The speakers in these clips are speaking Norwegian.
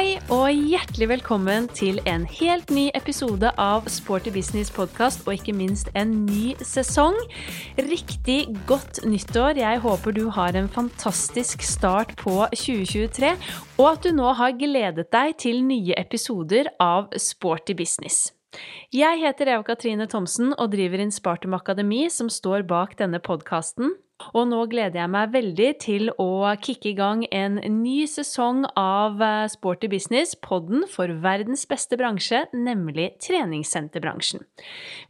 Hei og hjertelig velkommen til en helt ny episode av Sporty business podkast, og ikke minst en ny sesong. Riktig godt nyttår. Jeg håper du har en fantastisk start på 2023, og at du nå har gledet deg til nye episoder av Sporty business. Jeg heter Eva Katrine Thomsen og driver Inspartum Akademi, som står bak denne podkasten. Og nå gleder jeg meg veldig til å kicke i gang en ny sesong av eh, Sporty business, podden for verdens beste bransje, nemlig treningssenterbransjen.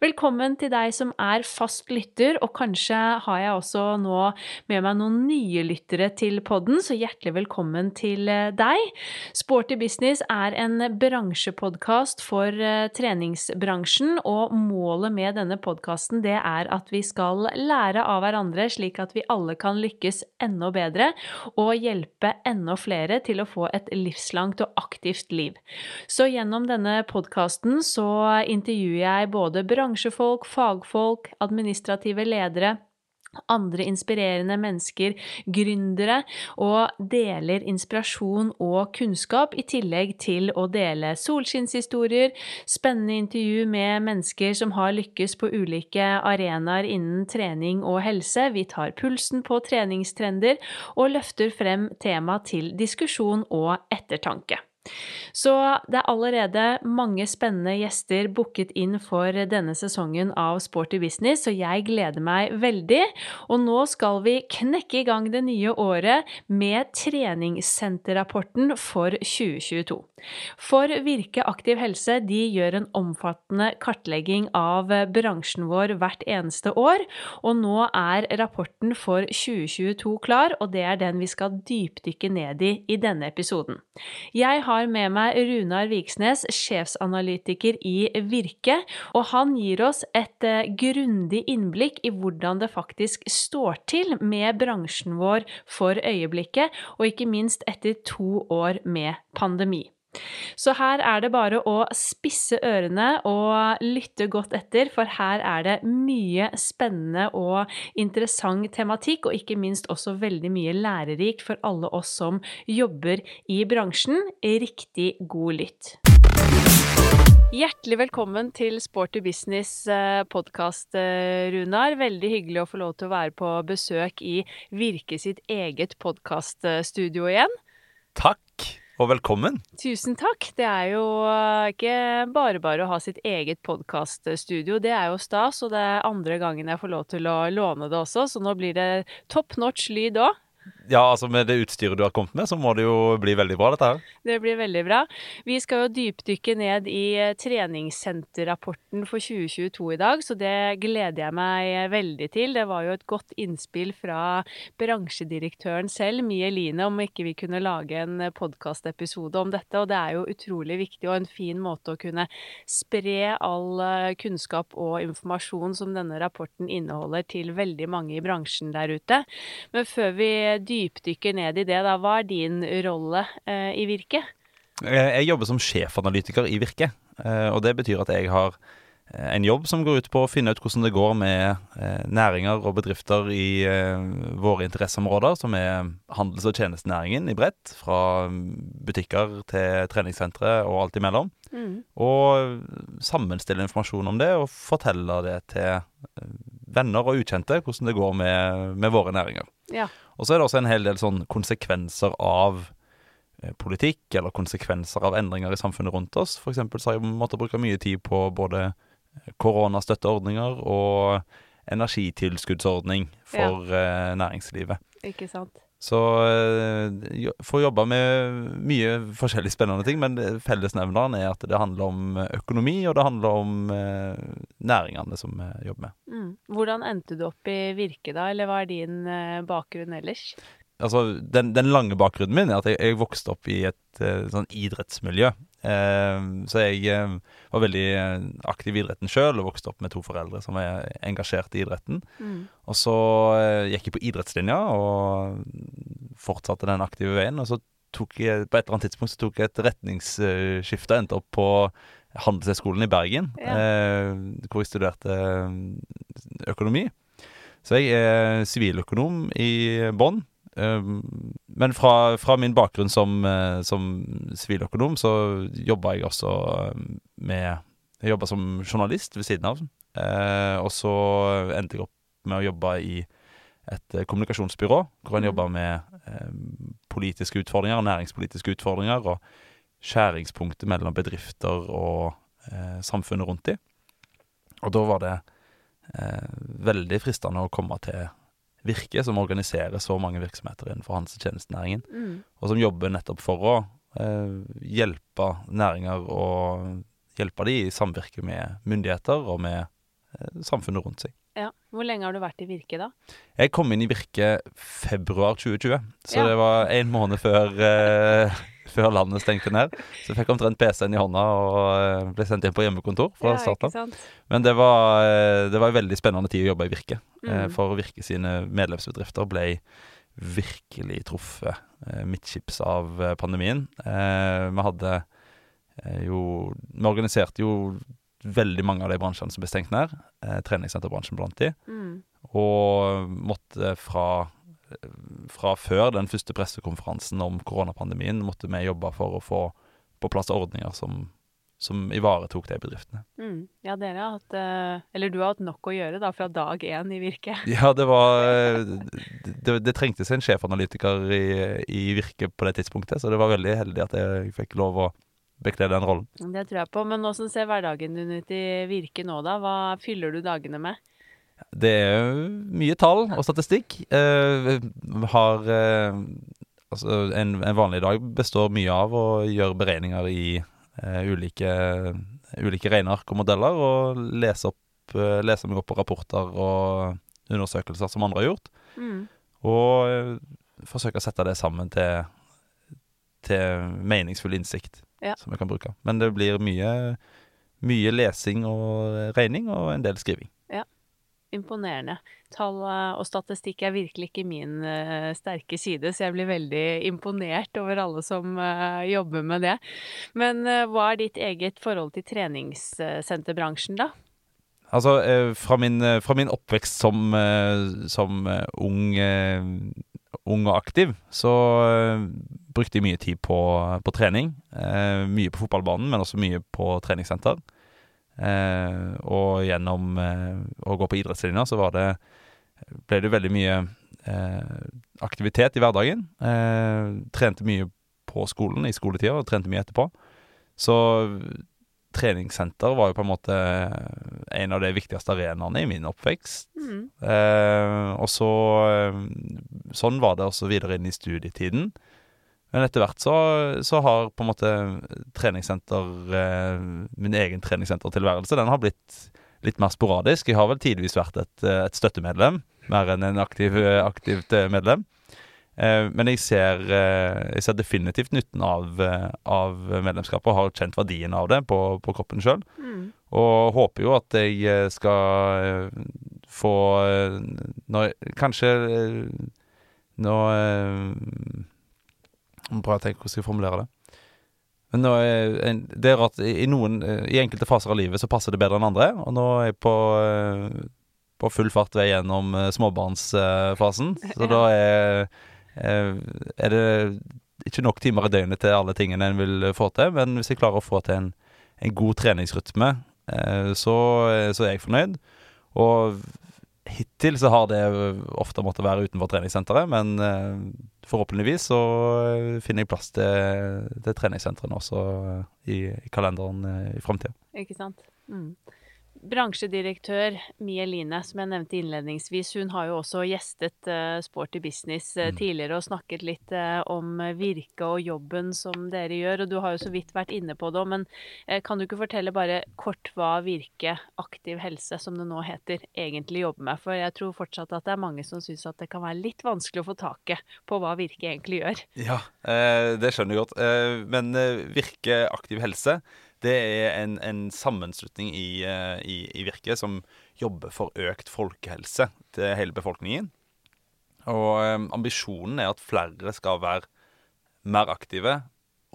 Velkommen til deg som er fast lytter, og kanskje har jeg også nå med meg noen nye lyttere til podden, så hjertelig velkommen til eh, deg. Sporty business er en bransjepodkast for eh, treningsbransjen, og målet med denne podkasten er at vi skal lære av hverandre, slik at vi alle kan lykkes enda bedre og hjelpe enda flere til å få et livslangt og aktivt liv. Så gjennom denne podkasten så intervjuer jeg både bransjefolk, fagfolk, administrative ledere, andre inspirerende mennesker, gründere, og deler inspirasjon og kunnskap, i tillegg til å dele solskinnshistorier, spennende intervju med mennesker som har lykkes på ulike arenaer innen trening og helse. Vi tar pulsen på treningstrender og løfter frem tema til diskusjon og ettertanke. Så det er allerede mange spennende gjester booket inn for denne sesongen av Sporty business, så jeg gleder meg veldig. Og nå skal vi knekke i gang det nye året med treningssenterrapporten for 2022. For Virke aktiv helse de gjør en omfattende kartlegging av bransjen vår hvert eneste år, og nå er rapporten for 2022 klar, og det er den vi skal dypdykke ned i i denne episoden. Jeg har med meg Runar Viksnes, sjefsanalytiker i Virke, og han gir oss et eh, grundig innblikk i hvordan det faktisk står til med bransjen vår for øyeblikket, og ikke minst etter to år med pandemi. Så her er det bare å spisse ørene og lytte godt etter, for her er det mye spennende og interessant tematikk, og ikke minst også veldig mye lærerikt for alle oss som jobber i bransjen. Riktig god lytt. Hjertelig velkommen til Sporty business eh, podkast, eh, Runar. Veldig hyggelig å få lov til å være på besøk i Virke sitt eget podkaststudio igjen. Takk og velkommen. Tusen takk. Det er jo eh, ikke bare bare å ha sitt eget podkaststudio. Det er jo stas, og det er andre gangen jeg får lov til å låne det også, så nå blir det top notch lyd òg. Ja, altså med det utstyret du har kommet med, så må det jo bli veldig bra, dette her. Det blir veldig bra. Vi skal jo dypdykke ned i eh, treningssenterrapporten for 2022 i dag, så det gleder jeg meg veldig til. Det var jo et godt innspill fra bransjedirektøren selv, Mie Line, om ikke vi kunne lage en podkastepisode om dette. Og det er jo utrolig viktig og en fin måte å kunne spre all eh, kunnskap og informasjon som denne rapporten inneholder, til veldig mange i bransjen der ute. Men før vi dypdykker ned i det, da, hva er din rolle eh, i Virke? Eh, jeg jobber som sjefanalytiker i Virke. Eh, og det betyr at jeg har en jobb som går ut på å finne ut hvordan det går med næringer og bedrifter i våre interesseområder, som er handels- og tjenestenæringen i bredt. Fra butikker til treningssentre og alt imellom. Mm. Og sammenstille informasjon om det og fortelle det til venner og ukjente hvordan det går med, med våre næringer. Ja. Og så er det også en hel del sånn konsekvenser av eh, politikk, eller konsekvenser av endringer i samfunnet rundt oss. For eksempel så har jeg måttet bruke mye tid på både eh, koronastøtteordninger og energitilskuddsordning for ja. eh, næringslivet. Ikke sant. Så jeg får jobbe med mye forskjellig spennende ting, men fellesnevneren er at det handler om økonomi, og det handler om uh, næringene som vi jobber med. Mm. Hvordan endte du opp i Virke, da, eller hva er din bakgrunn ellers? Altså, den, den, lange bakgrunnen min er at jeg, jeg vokste opp i et sånn idrettsmiljø. Så jeg var veldig aktiv i idretten sjøl og vokste opp med to foreldre som er engasjert i idretten. Mm. Og så gikk jeg på idrettslinja og fortsatte den aktive veien. Og så tok jeg på et eller annet tidspunkt så tok jeg et retningsskifte og endte opp på Handelshøyskolen i Bergen, ja. eh, hvor jeg studerte økonomi. Så jeg er siviløkonom i bånn. Um, men fra, fra min bakgrunn som, eh, som siviløkonom, så jobba jeg også um, med Jeg jobba som journalist ved siden av. Eh, og så endte jeg opp med å jobbe i et eh, kommunikasjonsbyrå, hvor en jobber med eh, politiske utfordringer, næringspolitiske utfordringer, og skjæringspunktet mellom bedrifter og samfunnet rundt dem. Og da var det eh, veldig fristende å komme til Virke, som organiserer så mange virksomheter innenfor handelstjenestenæringen, Mm. og som jobber nettopp for å eh, hjelpe næringer og hjelpe de i samvirke med myndigheter og med eh, samfunnet rundt seg. Ja. Hvor lenge har du vært i Virke, da? Jeg kom inn i Virke februar 2020, så Ja. det var en måned før, eh, før landet stengte ned. Så jeg fikk omtrent PC-en i hånda og eh, ble sendt inn på hjemmekontor fra ja, starten? Men det var, eh, det var en veldig spennende tid å jobbe i Virke. Eh, Mm. For Virke sine medlemsbedrifter ble virkelig truffet midtskips av pandemien. Vi hadde jo Vi organiserte jo veldig mange av de bransjene som ble stengt ned. Treningssenterbransjen blant de. Mm. Og måtte fra, fra før den første pressekonferansen om koronapandemien, måtte vi jobbe for å få på plass ordninger som, som ivaretok de bedriftene. Mm. Ja, dere har hatt eh, Eller du har hatt nok å gjøre da, fra dag én i Virke. Ja, det var Det, det trengtes en sjefanalytiker i, i Virke på det tidspunktet, så det var veldig heldig at jeg fikk lov å bekle den rollen. Det tror jeg på. Men åssen ser hverdagen din ut i Virke nå, da? Hva fyller du dagene med? Det er mye tall og statistikk. Eh, har eh, Altså, en, en vanlig dag består mye av å gjøre beregninger i eh, ulike, ulike regneark og modeller, og lese, opp, eh, lese meg opp på rapporter og undersøkelser som andre har gjort. Mm. Og eh, forsøke å sette det sammen til, til meningsfull innsikt Ja. som jeg kan bruke. Men det blir mye, mye lesing og regning, og en del skriving. Imponerende. Tall eh, og statistikk er virkelig ikke min uh, sterke side, så jeg blir veldig imponert over alle som uh, jobber med det. Men uh, hva er ditt eget forhold til treningssenterbransjen, da? Altså, fra, min, fra min oppvekst som, som ung, ung og aktiv, så brukte jeg mye tid på, på trening. Mye på fotballbanen, men også mye på treningssenter. Eh, og gjennom eh, å gå på idrettslinja så var det, ble det veldig mye eh, aktivitet i hverdagen. Eh, trente mye på skolen i skoletida, og trente mye etterpå. Så treningssenter var jo på en måte en av de viktigste arenaene i min oppvekst. Mm. Eh, og så eh, Sånn var det også videre inn i studietiden. Men etter hvert så, så har på en måte treningssenter eh, Min egen treningssentertilværelse Den har blitt litt mer sporadisk. Jeg har vel tidvis vært et, eh, et støttemedlem mer enn en aktiv, aktivt eh, medlem. Eh, men jeg ser, eh, jeg ser definitivt nytten av, eh, av medlemskapet og har kjent verdien av det på, på kroppen sjøl. Mm. Og håper jo at jeg eh, skal eh, få eh, når, Kanskje eh, Nå Må bare tenke hvordan jeg skal formulere det. Men nå er, det er rart i, noen eh, I enkelte faser av livet så passer det bedre enn andre. Og nå er jeg på, eh, på full fart vei gjennom eh, småbarnsfasen. Så da er, er det ikke nok timer i døgnet til alle tingene en vil få til. Men hvis jeg klarer å få til en, en god treningsrytme, så, så er jeg fornøyd. Og hittil så har det ofte måttet være utenfor treningssenteret, men eh, forhåpentligvis så eh, finner jeg plass til, til treningssentrene også i, i kalenderen eh, i framtida. Ikke sant? Mm. Bransjedirektør Mie Line, som jeg nevnte innledningsvis, hun har jo også gjestet eh, Sporty Business eh, Mm. tidligere og snakket litt eh, om virke og jobben som dere gjør. Og du har jo så vidt vært inne på det, men kan du ikke fortelle bare kort hva Virke aktiv helse, som det nå heter, egentlig jobber med? For jeg tror fortsatt at det er mange som syns at det kan være litt vanskelig å få taket på hva Virke egentlig gjør. Ja, det skjønner jeg godt. Men Virke aktiv helse, det er en, en sammenslutning i, eh, i, i Virke som jobber for økt folkehelse til hele befolkningen. Og um, ambisjonen er at flere skal være mer aktive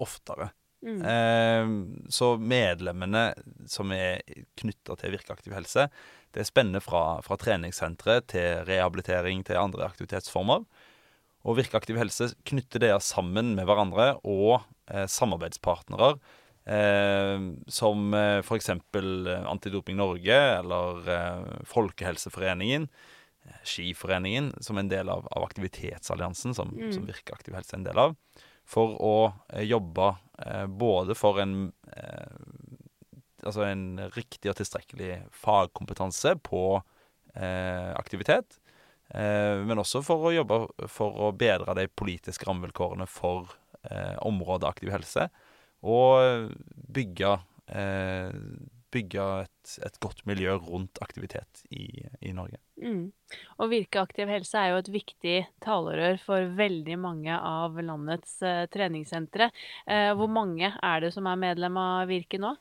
oftere. Mm. Eh, så medlemmene som er knytta til Virke aktiv helse, det spenner fra, fra treningssentre til rehabilitering til andre aktivitetsformer. Og Virke aktiv helse knytter det sammen med hverandre og eh, samarbeidspartnere. Eh, som eh, f.eks. Antidoping Norge eller eh, Folkehelseforeningen. eh, Skiforeningen, som en del av, av aktivitetsalliansen, som, Mm. som Virke aktiv helse er en del av. For å eh, jobbe eh, både for en eh, Altså en riktig og tilstrekkelig fagkompetanse på eh, aktivitet. Eh, men også for å jobbe for å bedre de politiske rammevilkårene for eh, området aktiv helse. Og bygge, eh, bygge et, et godt miljø rundt aktivitet i, i Norge. Mm. Og Virke aktiv helse er jo et viktig talerør for veldig mange av landets eh, treningssentre. Eh, hvor mange er det som er medlem av Virke nå?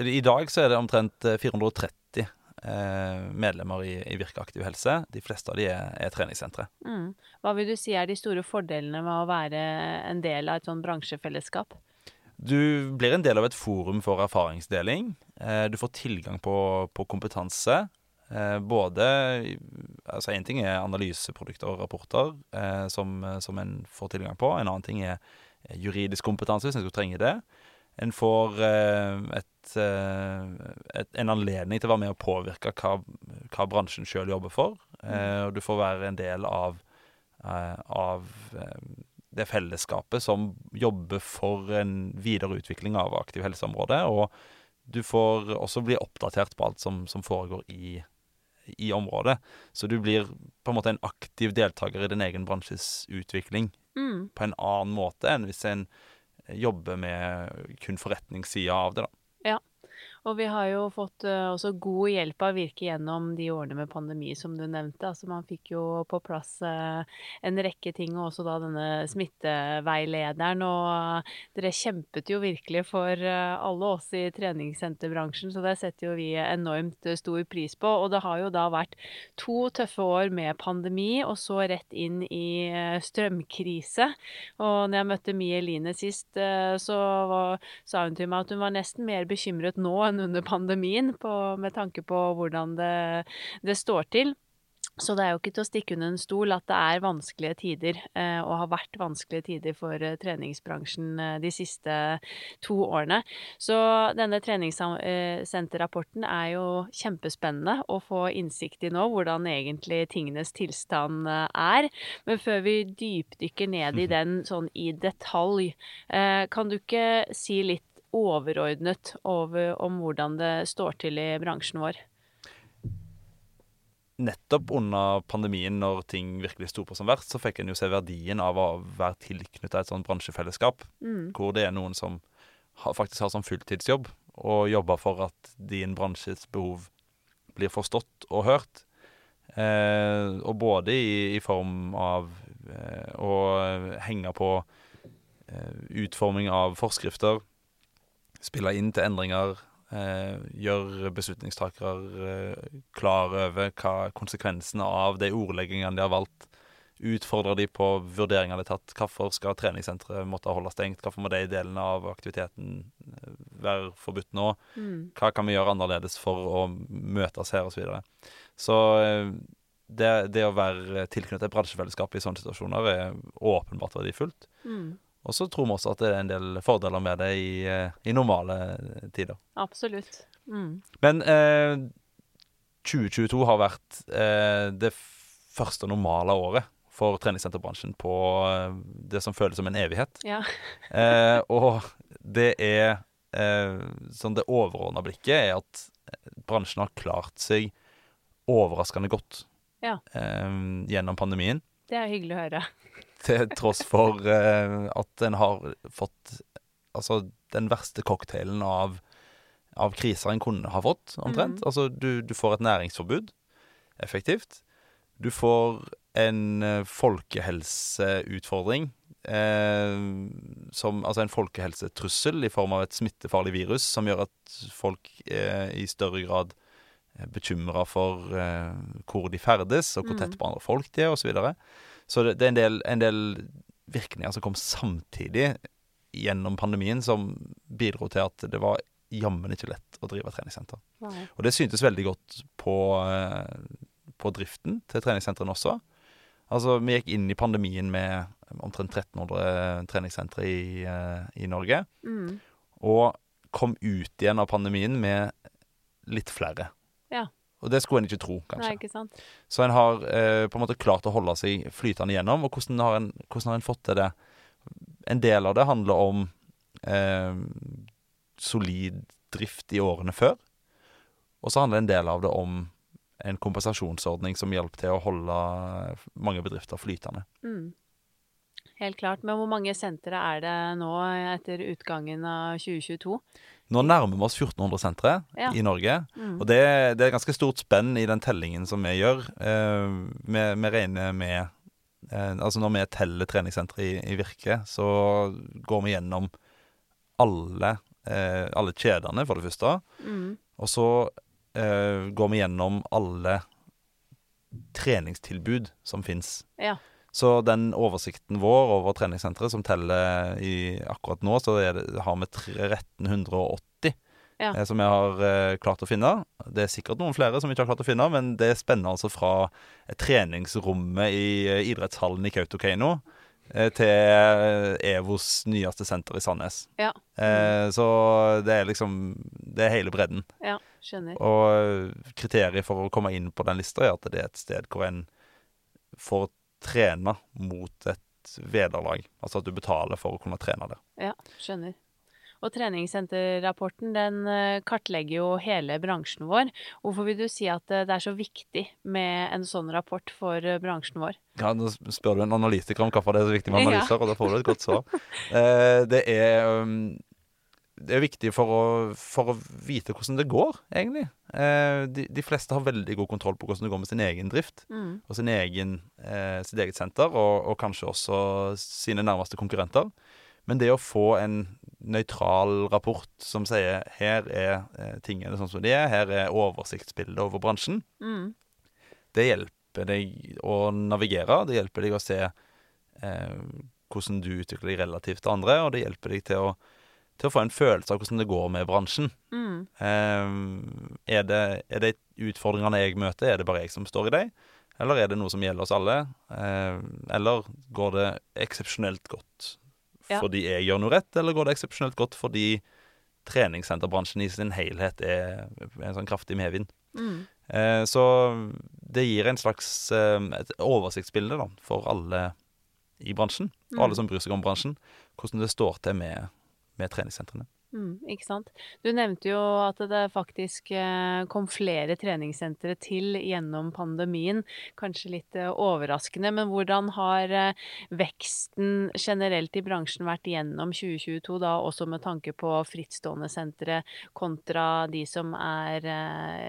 I dag så er det omtrent eh, 430 eh, medlemmer i, i Virke aktiv helse. De fleste av de er, er treningssentre. Mm. Hva vil du si er de store fordelene med å være en del av et sånn bransjefellesskap? Du blir en del av et forum for erfaringsdeling. Eh, du får tilgang på, på kompetanse. Eh, både Altså én ting er analyseprodukter og rapporter eh, som, som en får tilgang på. En annen ting er juridisk kompetanse, hvis en skulle trenge det. En får et, et, en anledning til å være med og påvirke hva, hva bransjen sjøl jobber for. Eh, og du får være en del av, eh, av det fellesskapet som jobber for en videre utvikling av aktiv helseområde. Og du får også bli oppdatert på alt som, som foregår i, i området. Så du blir på en måte en aktiv deltaker i din egen bransjes utvikling Mm. på en annen måte enn hvis en jobber med kun forretningssida av det. da. Og vi har jo fått eh, også god hjelp av Virke gjennom de årene med pandemi som du nevnte. Altså man fikk jo på plass eh, en rekke ting, og også da denne smitteveilederen. Og eh, dere kjempet jo virkelig for alle oss i treningssenterbransjen, så det setter jo vi enormt stor pris på. Og det har jo da vært to tøffe år med pandemi, og så rett inn i strømkrise. Og når jeg møtte Mie Line sist, så var, sa hun til meg at hun var nesten mer bekymret nå enn under pandemien, på, med tanke på hvordan det, det står til. Så det er jo ikke til å stikke under en stol at det er vanskelige tider, eh, og har vært vanskelige tider for eh, treningsbransjen eh, de siste to årene. Så denne treningssenterrapporten er jo kjempespennende å få innsikt i nå, hvordan egentlig tingenes tilstand er. Men før vi dypdykker ned i den sånn i detalj, kan du ikke si litt overordnet over, om hvordan det står til i bransjen vår? Nettopp under pandemien, når ting virkelig sto på som verst, så fikk en jo se verdien av å være tilknyttet et sånt bransjefellesskap, Mm. hvor det er noen som faktisk har som fulltidsjobb, og jobber for at din bransjes behov blir forstått og hørt. Eh, og både i, i form av eh, å henge på eh, utforming av forskrifter, spille inn til endringer, eh, gjøre beslutningstakere eh, klar over hva konsekvensene av de ordleggingene de har valgt. Utfordre de på vurderinger de har tatt. Hvorfor skal treningssenteret måtte holde stengt? Hvorfor må de delene av aktiviteten eh, være forbudt nå? Mm. Hva kan vi gjøre annerledes for å møtes her, osv. Så, videre. så eh, det, det å være tilknyttet bransjefellesskapet bransjefellesskap i sånne situasjoner er åpenbart verdifullt. Mm. Og så tror vi også at det er en del fordeler med det i, eh, i normale tider. Absolutt. Mm. Men eh, 2022 har vært eh, det første normale året for treningssenterbransjen på eh, det som føles som en evighet. Ja. Eh, og det er eh, Sånn det overordna blikket er at bransjen har klart seg overraskende godt Ja. eh, gjennom pandemien. Det er hyggelig å høre. Til tross for eh, at en har fått altså, den verste cocktailen av, av kriser en kunne ha fått, omtrent. Mm. Altså, du, du får et næringsforbud, effektivt. Du får en eh, folkehelseutfordring. Eh, som, altså en folkehelsetrussel i form av et smittefarlig virus som gjør at folk eh, i større grad er bekymra for eh, hvor de ferdes, og hvor Mhm. tett på andre folk de er, osv. Så, videre. Så det, det er en del, en del virkninger som kom samtidig gjennom pandemien, som bidro til at det var jammen ikke lett å drive treningssenter. Og det syntes veldig godt på, eh, på driften til treningssentrene også. Altså, vi gikk inn i pandemien med omtrent 1300 treningssentre i, eh, i Norge. Mm. Og kom ut igjen av pandemien med litt flere. Og det skulle en ikke tro, kanskje. Nei, ikke sant. Så en har eh, på en måte klart å holde seg flytende gjennom. Og hvordan har en, hvordan har en fått til det? En del av det handler om eh, solid drift i årene før. Og så handler en del av det om en kompensasjonsordning som hjelper til å holde mange bedrifter flytende. Mm. Helt klart. Men hvor mange sentre er det nå etter utgangen av 2022? Nå nærmer vi oss 1400-sentre Ja. i Norge. Mm. Og det, det er ganske stort spenn i den tellingen som vi gjør. Eh, vi, vi regner med eh, Altså når vi teller treningssentre i, i Virke, så går vi gjennom alle, eh, alle kjedene, for det første. Mm. Og så eh, går vi gjennom alle treningstilbud som fins. Ja. Så den oversikten vår over treningssenteret som teller i akkurat nå, så er det, har vi 1380 Ja. eh, som jeg har eh, klart å finne. Det er sikkert noen flere som vi ikke har klart å finne, men det spenner altså fra eh, treningsrommet i eh, idrettshallen i Kautokeino eh, til eh, EVOs nyeste senter i Sandnes. Ja. Eh, så det er liksom Det er hele bredden. ja. Skjønner. Og kriteriet for å komme inn på den lista er at det er et sted hvor en får trene mot et vederlag. Altså at du betaler for å kunne trene der. Ja, skjønner. Og treningssenterrapporten den eh, kartlegger jo hele bransjen vår. Hvorfor vil du si at eh, det er så viktig med en sånn rapport for eh, bransjen vår? Ja, Nå spør du en analytiker om hvorfor det er så viktig med Ja. analyser, og da får du et godt svar. Eh, det er det er viktig for å, for å vite hvordan det går, egentlig. Eh, de, de fleste har veldig god kontroll på hvordan det går med sin egen drift. Mm. og sin egen, eh, sitt eget senter, og, og kanskje også sine nærmeste konkurrenter. Men det å få en nøytral rapport som sier her er eh, tingene sånn som de er, her er oversiktsbildet over bransjen, Mm. det hjelper deg å navigere. Det hjelper deg å se eh, hvordan du utvikler deg relativt til andre, og det hjelper deg til å, til å få en følelse av hvordan det går med bransjen. Mm. Eh, er, det, er det utfordringene jeg møter, er det bare jeg som står i dem? Eller er det noe som gjelder oss alle? Eh, eller går det eksepsjonelt godt Ja. fordi jeg gjør noe rett, eller går det eksepsjonelt godt fordi treningssenterbransjen i sin helhet er en sånn kraftig medvind? Mm. Uh, så det gir en slags uh, et oversiktsbilde da, for alle i bransjen, og alle Mm. som bryr seg om bransjen, hvordan det står til med, med treningssentrene. Mm, ikke sant. Du nevnte jo at det faktisk eh, kom flere treningssentre til gjennom pandemien. Kanskje litt eh, overraskende, men hvordan har eh, veksten generelt i bransjen vært gjennom 2022, da også med tanke på frittstående sentre kontra de som er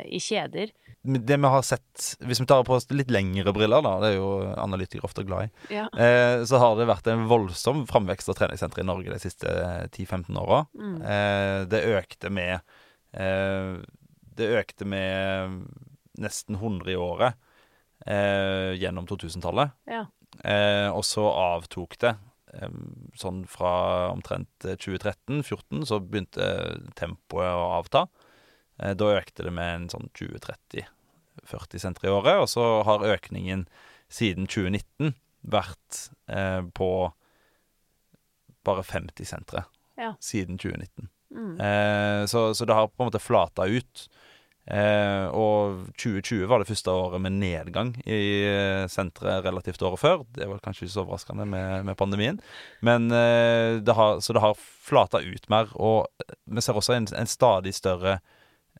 i kjeder? Det vi har sett, hvis vi tar på oss litt lengre briller, da, det er jo analytikere ofte glad i, Ja. så har det vært en voldsom framvekst av treningssentre i Norge de siste 10-15 åra. Mm. Eh, det økte med eh, Det økte med nesten 100 i året eh, gjennom 2000-tallet. Ja. Eh, og så avtok det. Sånn fra omtrent 2013-2014 så begynte tempoet å avta. Eh, da økte det med en sånn 20-30-40 sentre i året, og så har økningen siden 2019 vært eh, på bare 50 sentre Ja. siden 2019. Mm. Eh, så, så det har på en måte flata ut. Eh, og 2020 var det første året med nedgang i eh, senteret relativt året før. Det var kanskje ikke så overraskende med, med pandemien. Men eh, det har, Så det har flata ut mer. Og vi ser også en, en stadig større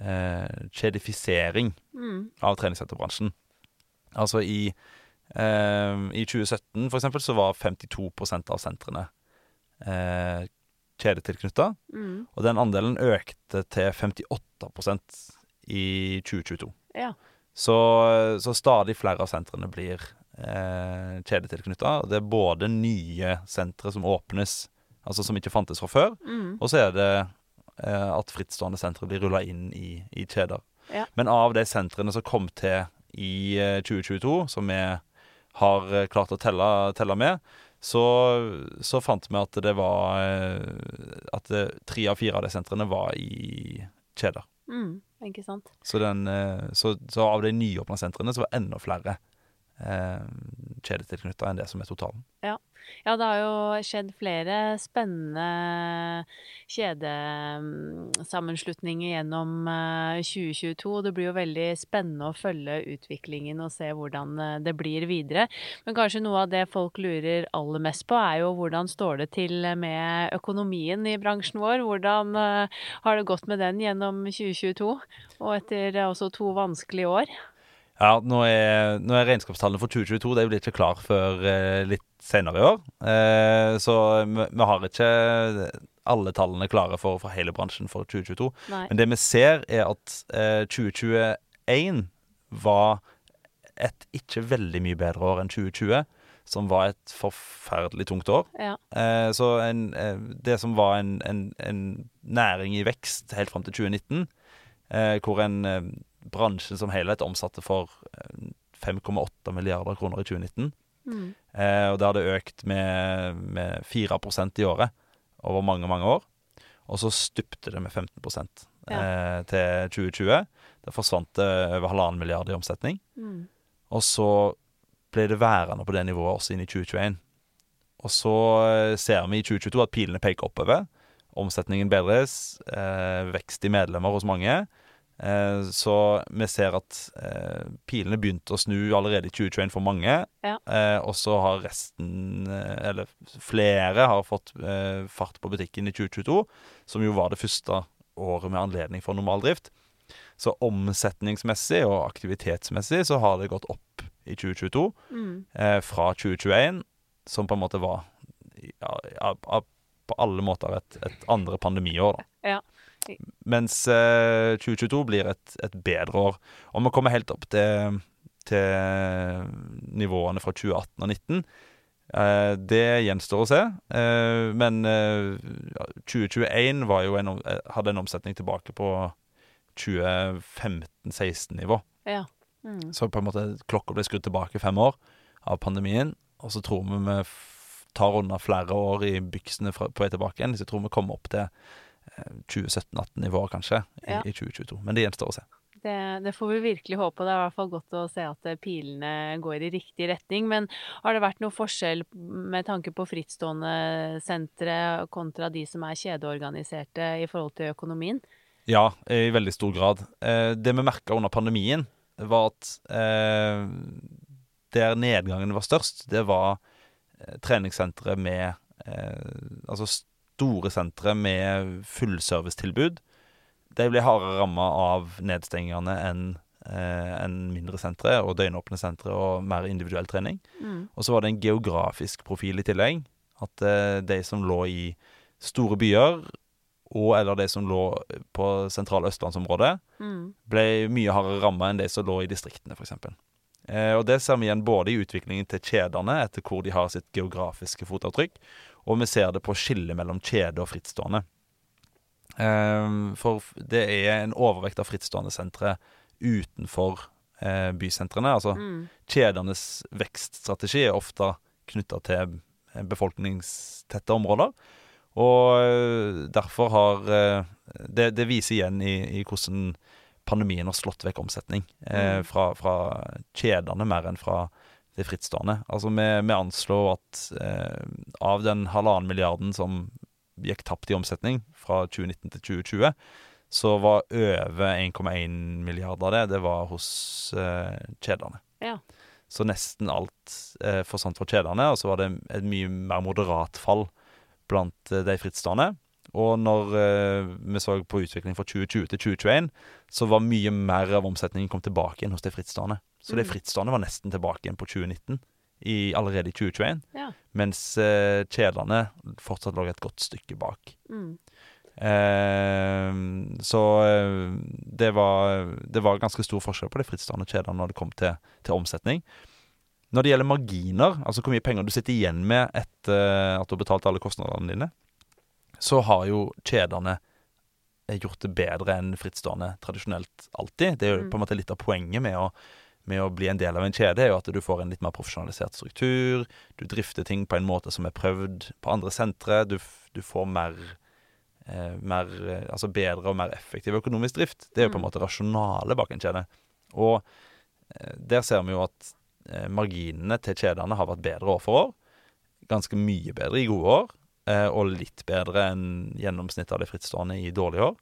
eh, kjedifisering Mm. av treningssenterbransjen. Altså i, eh, i 2017 for eksempel så var 52% av sentrene eh, kjedetilknytta. Mm. Og den andelen økte til 58% i 2022. Ja. Så, så stadig flere av sentrene blir eh, kjedetilknytta. Det er både nye sentre som åpnes, altså som ikke fantes fra før, Mm. og så er det eh, at frittstående sentre blir rulla inn i, i kjeder. Ja. Men av de sentrene som kom til i eh, 2022, som vi har eh, klart å telle, telle med, så, så fant vi at det var eh, At tre av fire av de sentrene var i kjeder. Mm. Ikke sant. Så, den, eh, så, så av de nyåpna sentrene så var enda flere eh, kjedetilknytta enn det som er totalen. Ja. Ja, det har jo skjedd flere spennende kjedesammenslutninger gjennom eh, 2022. Det blir jo veldig spennende å følge utviklingen og se hvordan eh, det blir videre. Men kanskje noe av det folk lurer aller mest på, er jo hvordan står det til med økonomien i bransjen vår? Hvordan eh, har det gått med den gjennom 2022, og etter også to vanskelige år? Ja, nå er, nå er regnskapstallene for 2022 det blir ikke klar før eh, litt senere i år. Eh, så vi, vi har ikke alle tallene klare for, for hele bransjen for 2022. Nei. Men det vi ser, er at eh, 2021 var et ikke veldig mye bedre år enn 2020, som var et forferdelig tungt år. Ja. Eh, så en, eh, det som var en, en, en næring i vekst helt fram til 2019, eh, hvor en eh, bransje som helhet omsatte for eh, 5,8 milliarder kroner i 2019. Mm. Eh, og det hadde økt med, med 4% i året over mange, mange år. Og så stupte det med 15 eh, til 2020. Det forsvant det over halvannen milliard i omsetning. Mm. Og så ble det værende på det nivået også inn i 2021. Og så eh, ser vi i 2022 at pilene peker oppover. Omsetningen bedres. Eh, vekst i medlemmer hos mange. Eh, så vi ser at eh, pilene begynte å snu allerede i 2021 for mange. Ja. Eh, og så har resten, eller flere, har fått fart på butikken i 2022. Som jo var det første året med anledning for normaldrift. Så omsetningsmessig og aktivitetsmessig så har det gått opp i 2022 Mm. eh, fra 2021, som på en måte var ja, på alle måter et, et andre pandemiår. da. Ja. Mens eh, 2022 blir et, et bedre år. Om vi kommer helt opp til, til nivåene fra 2018 og 2019, eh, det gjenstår å se. Eh, men eh, 2021 var jo en, eh, hadde en omsetning tilbake på 2015-16-nivå. Ja. Mm. Så på en måte klokka ble skrudd tilbake fem år av pandemien. Og så tror vi vi tar unna flere år i byksene på vei tilbake igjen. Så jeg tror vi kommer opp til eh, 2017-18-nivåer kanskje Ja. i 2022. Men det gjenstår å se. Det, det får vi virkelig håpe. Det er i hvert fall godt å se at eh, pilene går i riktig retning. Men har det vært noe forskjell med tanke på frittstående sentre kontra de som er kjedeorganiserte i forhold til økonomien? Ja, i veldig stor grad. Eh, det vi merka under pandemien, var at eh, der nedgangen var størst, det var treningssentre med eh, Altså store sentre med fullservicetilbud. De ble hardere ramma av nedstengingene enn eh, enn mindre sentre og døgnåpne sentre og mer individuell trening. Mm. Og så var det en geografisk profil i tillegg. At eh, de som lå i store byer, og eller de som lå på sentrale østlandsområdet, Mm. ble mye hardere ramma enn de som lå i distriktene, f.eks. Eh, og det ser vi igjen både i utviklingen til kjedene, etter hvor de har sitt geografiske fotavtrykk, og vi ser det på skillet mellom kjede og frittstående. Eh, for det er en overvekt av frittstående sentre utenfor eh, bysentrene. Altså Mm. kjedenes vekststrategi er ofte knytta til befolkningstette områder. Og derfor har det, det viser igjen i, i hvordan pandemien har slått vekk omsetning eh, Mm. fra, fra kjedene mer enn fra de frittstående. Altså vi, vi anslår at eh, av den halvannen milliarden som gikk tapt i omsetning fra 2019 til 2020, så var over 1,1 milliard av det det var hos eh, kjedene. Ja. Så nesten alt eh, forsvant fra kjedene, og så var det et mye mer moderat fall blant eh, de frittstående. Og når eh, vi så på utviklingen fra 2020 til 2021, så var mye mer av omsetningen kom tilbake igjen hos de frittstående. Så de Mm. frittstående var nesten tilbake igjen på 2019, i, allerede i 2021. Ja. Mens eh, kjedene fortsatt lå et godt stykke bak. Mm. Eh, så eh, det var, det var ganske stor forskjell på de frittstående kjedene når det kom til, til omsetning. Når det gjelder marginer, altså hvor mye penger du sitter igjen med etter at du har betalt alle kostnadene dine, så har jo kjedene gjort det bedre enn frittstående tradisjonelt alltid. Det er jo Mm. på en måte litt av poenget med å, med å bli en del av en kjede, er jo at du får en litt mer profesjonalisert struktur. Du drifter ting på en måte som er prøvd på andre sentre. Du, du får mer, eh, mer eh, Altså bedre og mer effektiv økonomisk drift. Det er jo på en Mm. måte rasjonale bak en kjede. Og eh, der ser vi jo at eh, marginene til kjedene har vært bedre år for år. Ganske mye bedre i gode år, og litt bedre enn gjennomsnittet av de frittstående i dårlige år.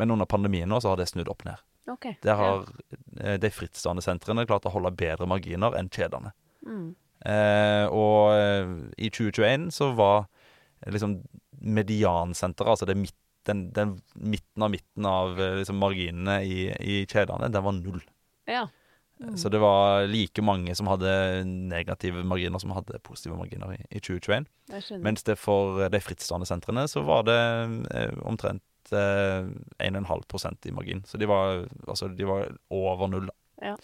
Men under pandemien nå så har det snudd opp ned. Okay. Der har ja. de frittstående sentrene klart å holde bedre marginer enn kjedene. Mm. Eh, og eh, i 2021 så var eh, liksom mediansenteret, altså det midt, den, den midten av midten av eh, liksom marginene i, i kjedene, den var null. ja. Mm. Så det var like mange som hadde negative marginer som hadde positive marginer i, i 2021. Jeg skjønner. Mens det for de frittstående sentrene så var det eh, omtrent eh, 1,5% i margin. Så de var, altså, de var over null. Ja.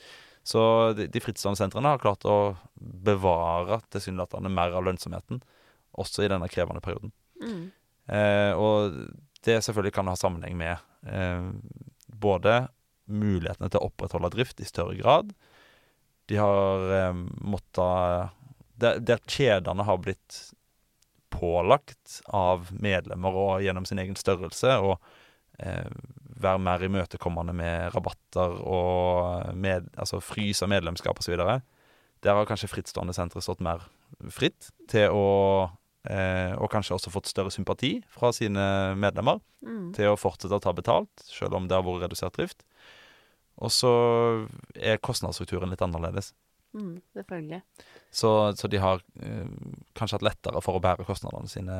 Så de, de frittstående sentrene har klart å bevare tilsynelatende mer av lønnsomheten, også i denne krevende perioden. Mm. Eh, og det selvfølgelig kan ha sammenheng med eh, både mulighetene til å opprettholde drift i større grad. De har eh, måttet der, der kjedene har blitt pålagt av medlemmer og gjennom sin egen størrelse å eh, være mer imøtekommende med rabatter og med, altså fryse medlemskap osv. Der har kanskje frittstående sentre stått mer fritt til å eh, Og kanskje også fått større sympati fra sine medlemmer Mm. til å fortsette å ta betalt, selv om det har vært redusert drift. Og så er kostnadsstrukturen litt annerledes. Mm. Selvfølgelig. Så, så de har eh, kanskje hatt lettere for å bære kostnadene sine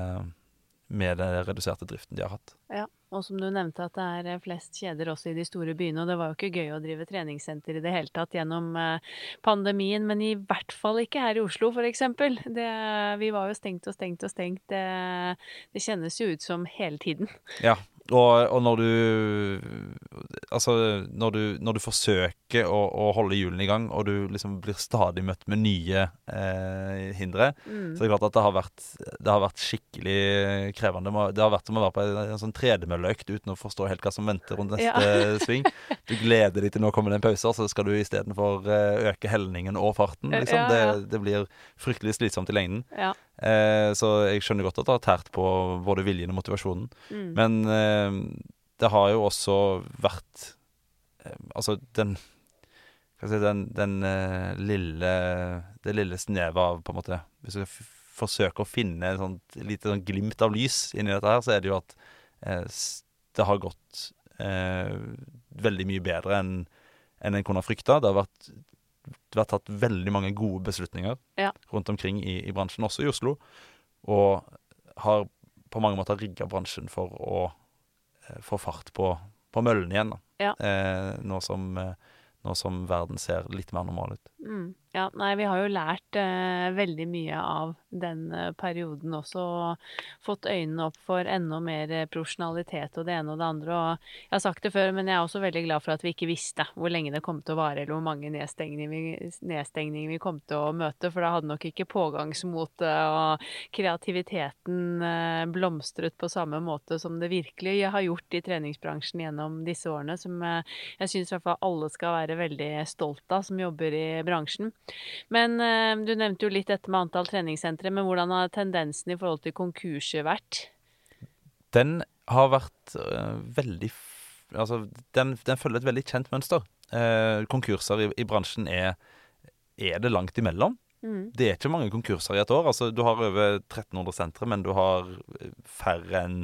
med den reduserte driften de har hatt. Ja, og som du nevnte at det er eh, flest kjeder også i de store byene, og det var jo ikke gøy å drive treningssenter i det hele tatt gjennom eh, pandemien, men i hvert fall ikke her i Oslo eksempel. Vi var jo stengt og stengt og stengt. Det, det kjennes jo ut som hele tiden. Ja, og, og når du Altså, når du, når du forsøker å, å holde hjulene i gang, og du liksom blir stadig møtt med nye eh, hindre, Mm. så det er klart at det har vært, det har vært skikkelig krevende. Det har vært som å være på en, en sånn tredemølleøkt uten å forstå helt hva som venter rundt neste Ja. sving. Du gleder deg til nå kommer det en pause, og så skal du istedenfor uh, øke helningen og farten. Liksom. Ja, ja. Det, det blir fryktelig slitsomt i lengden. Eh, så jeg skjønner godt at det har tært på både viljen og motivasjonen. Mm. Men eh, det har jo også vært eh, Altså, den Hva skal jeg si Den, den eh, lille Det lille snevet av, på en måte Hvis du forsøker å finne et sånt lite sånn glimt av lys inni dette her, så er det jo at eh, det har gått eh, veldig mye bedre enn enn en kunne frykta. Det har vært det har tatt veldig mange gode beslutninger Ja. rundt omkring i, i bransjen, også i Oslo. Og har på mange måter rigga bransjen for å eh, få fart på, på møllen igjen. Da. Ja. Eh, nå, som, eh, nå som verden ser litt mer normal ut. Mm. Ja, nei, vi har jo lært eh, veldig mye av den eh, perioden også, og fått øynene opp for enda mer eh, profesjonalitet og det ene og det andre. Og jeg har sagt det før, men jeg er også veldig glad for at vi ikke visste hvor lenge det kom til å vare, eller hvor mange nedstengninger vi, nedstengninger vi kom til å møte, for da hadde nok ikke pågangsmotet og kreativiteten eh, blomstret på samme måte som det virkelig har gjort i treningsbransjen gjennom disse årene, som eh, jeg syns i hvert fall alle skal være veldig stolt av som jobber i bransjen. Men eh, du nevnte jo litt dette med antall treningssentre, men hvordan har tendensen i forhold til konkurser vært? Den har vært uh, veldig Altså, den, den følger et veldig kjent mønster. Uh, konkurser i, i bransjen er Er det langt imellom? Mm. Det er ikke mange konkurser i et år. Altså, du har over 1300 sentre, men du har færre enn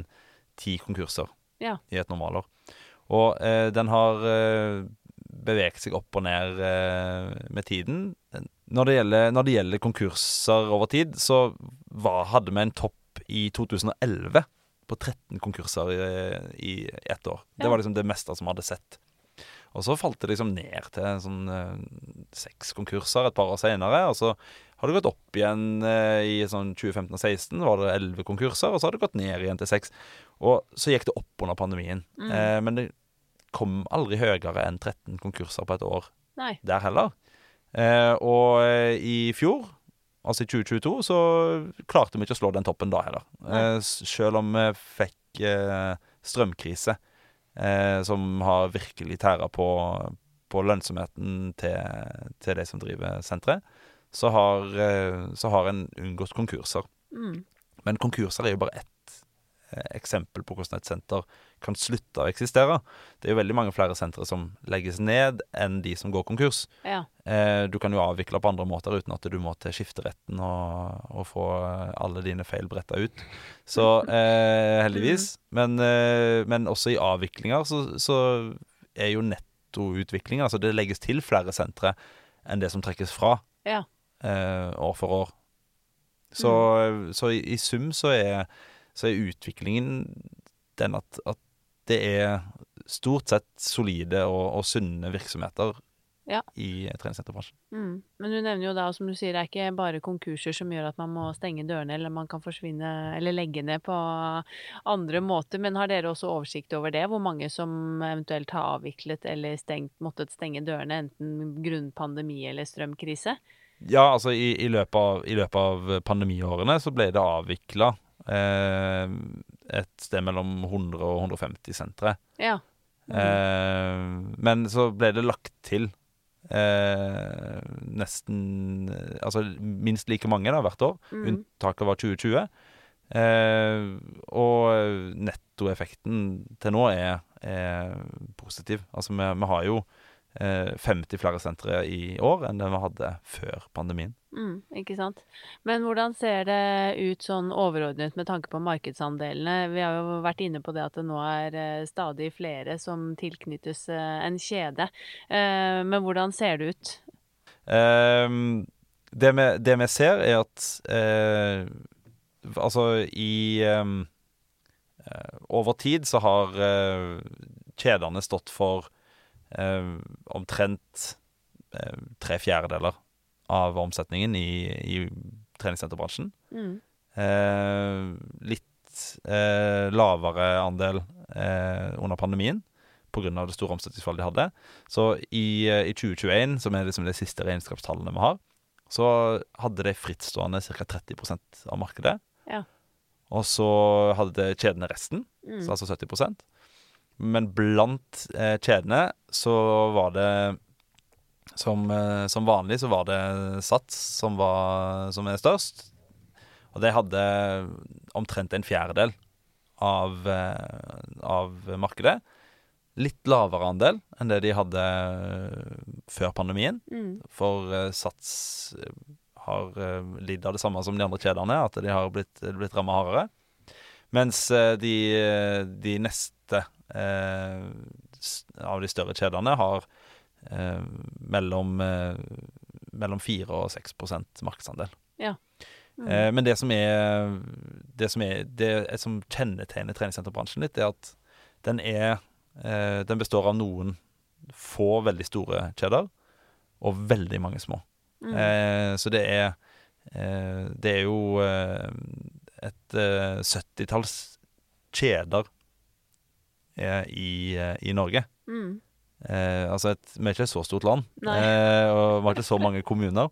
ti konkurser Ja. i et normalår. Og eh, den har eh, beveget seg opp og ned eh, med tiden. Når det, gjelder, når det gjelder konkurser over tid, så var, hadde vi en topp i 2011 på 13 konkurser i, i ett år. Det var liksom det meste som hadde sett. Og så falt det liksom ned til sånn eh, seks konkurser et par år senere. Og så har det gått opp igjen eh, i sånn 2015 og 2016. var det elleve konkurser, og så har det gått ned igjen til seks. Og så gikk det opp under pandemien. Mm. Eh, men det kom aldri høyere enn 13 konkurser på et år Nei. der heller. Eh, og eh, i fjor, altså i 2022, så klarte vi ikke å slå den toppen da heller. Eh, selv om vi fikk eh, strømkrise, eh, som har virkelig tæra på, på lønnsomheten til, til de som driver senteret, så har, eh, så har en unngått konkurser. Mm. Men konkurser er jo bare ett, eksempel på hvordan et senter kan slutte å eksistere. Det er jo veldig mange flere sentre som legges ned enn de som går konkurs. Ja. Eh, du kan jo avvikle på andre måter uten at du må til skifteretten og, og få alle dine feil bretta ut. Så eh, heldigvis. Men, eh, men også i avviklinger så, så er jo nettoutvikling Altså det legges til flere sentre enn det som trekkes fra Ja. eh, år for år. Så, så i, i sum så er, så er utviklingen den at, at det er stort sett solide og, og sunne virksomheter Ja. i treningssenterbransjen. Mm. Men du nevner jo da, som du sier, det er ikke bare konkurser som gjør at man må stenge dørene, eller man kan forsvinne eller legge ned på andre måter. Men har dere også oversikt over det? Hvor mange som eventuelt har avviklet eller stengt, måttet stenge dørene, enten grunnet pandemi eller strømkrise? Ja, altså i, i, løpet av, i løpet av pandemiårene så ble det avvikla et sted mellom 100 og 150 sentre. Ja. Mm. Eh, men så ble det lagt til eh, nesten eh, Altså minst like mange da, hvert år. Mm. Unntaket var 2020. Eh, og nettoeffekten til nå er, er positiv. Altså vi, vi har jo eh, 50 flere sentre i år enn det vi hadde før pandemien. Mm, ikke sant. Men hvordan ser det ut sånn overordnet med tanke på markedsandelene? Vi har jo vært inne på det at det nå er eh, stadig flere som tilknyttes eh, en kjede. Eh, men hvordan ser det ut? Ehm, det, vi, det vi ser, er at eh, Altså, i ehm, eh, Over tid så har eh, kjedene stått for eh, omtrent eh, tre fjerdedeler av omsetningen i, i treningssenterbransjen. Mm. Eh, litt eh, lavere andel eh, under pandemien pga. det store omsetningsfallet de hadde. Så i, eh, i 2021, som er liksom de siste regnskapstallene vi har, så hadde de frittstående ca. 30% av markedet. Ja. Og så hadde kjedene resten, Mm. så altså 70 Men blant eh, kjedene så var det som, eh, som vanlig så var det Sats som, var, som er størst. Og de hadde omtrent en fjerdedel av, eh, av markedet. Litt lavere andel enn det de hadde før pandemien. Mm. For eh, Sats eh, har lidd av det samme som de andre kjedene, at de har blitt, blitt ramma hardere. Mens eh, de, de neste eh, av de større kjedene har eh, mellom, eh, mellom 4 og 6 markedsandel. Mm. Eh, men det som er Det som, er, det som kjennetegner treningssenterbransjen litt, er at den er eh, Den består av noen få veldig store kjeder og veldig mange små. Mm. Eh, så det er eh, Det er jo et eh, 70-talls kjeder i, eh, i Norge. Mm. Eh, altså et, Vi er ikke et så stort land, eh, og vi har ikke så mange kommuner.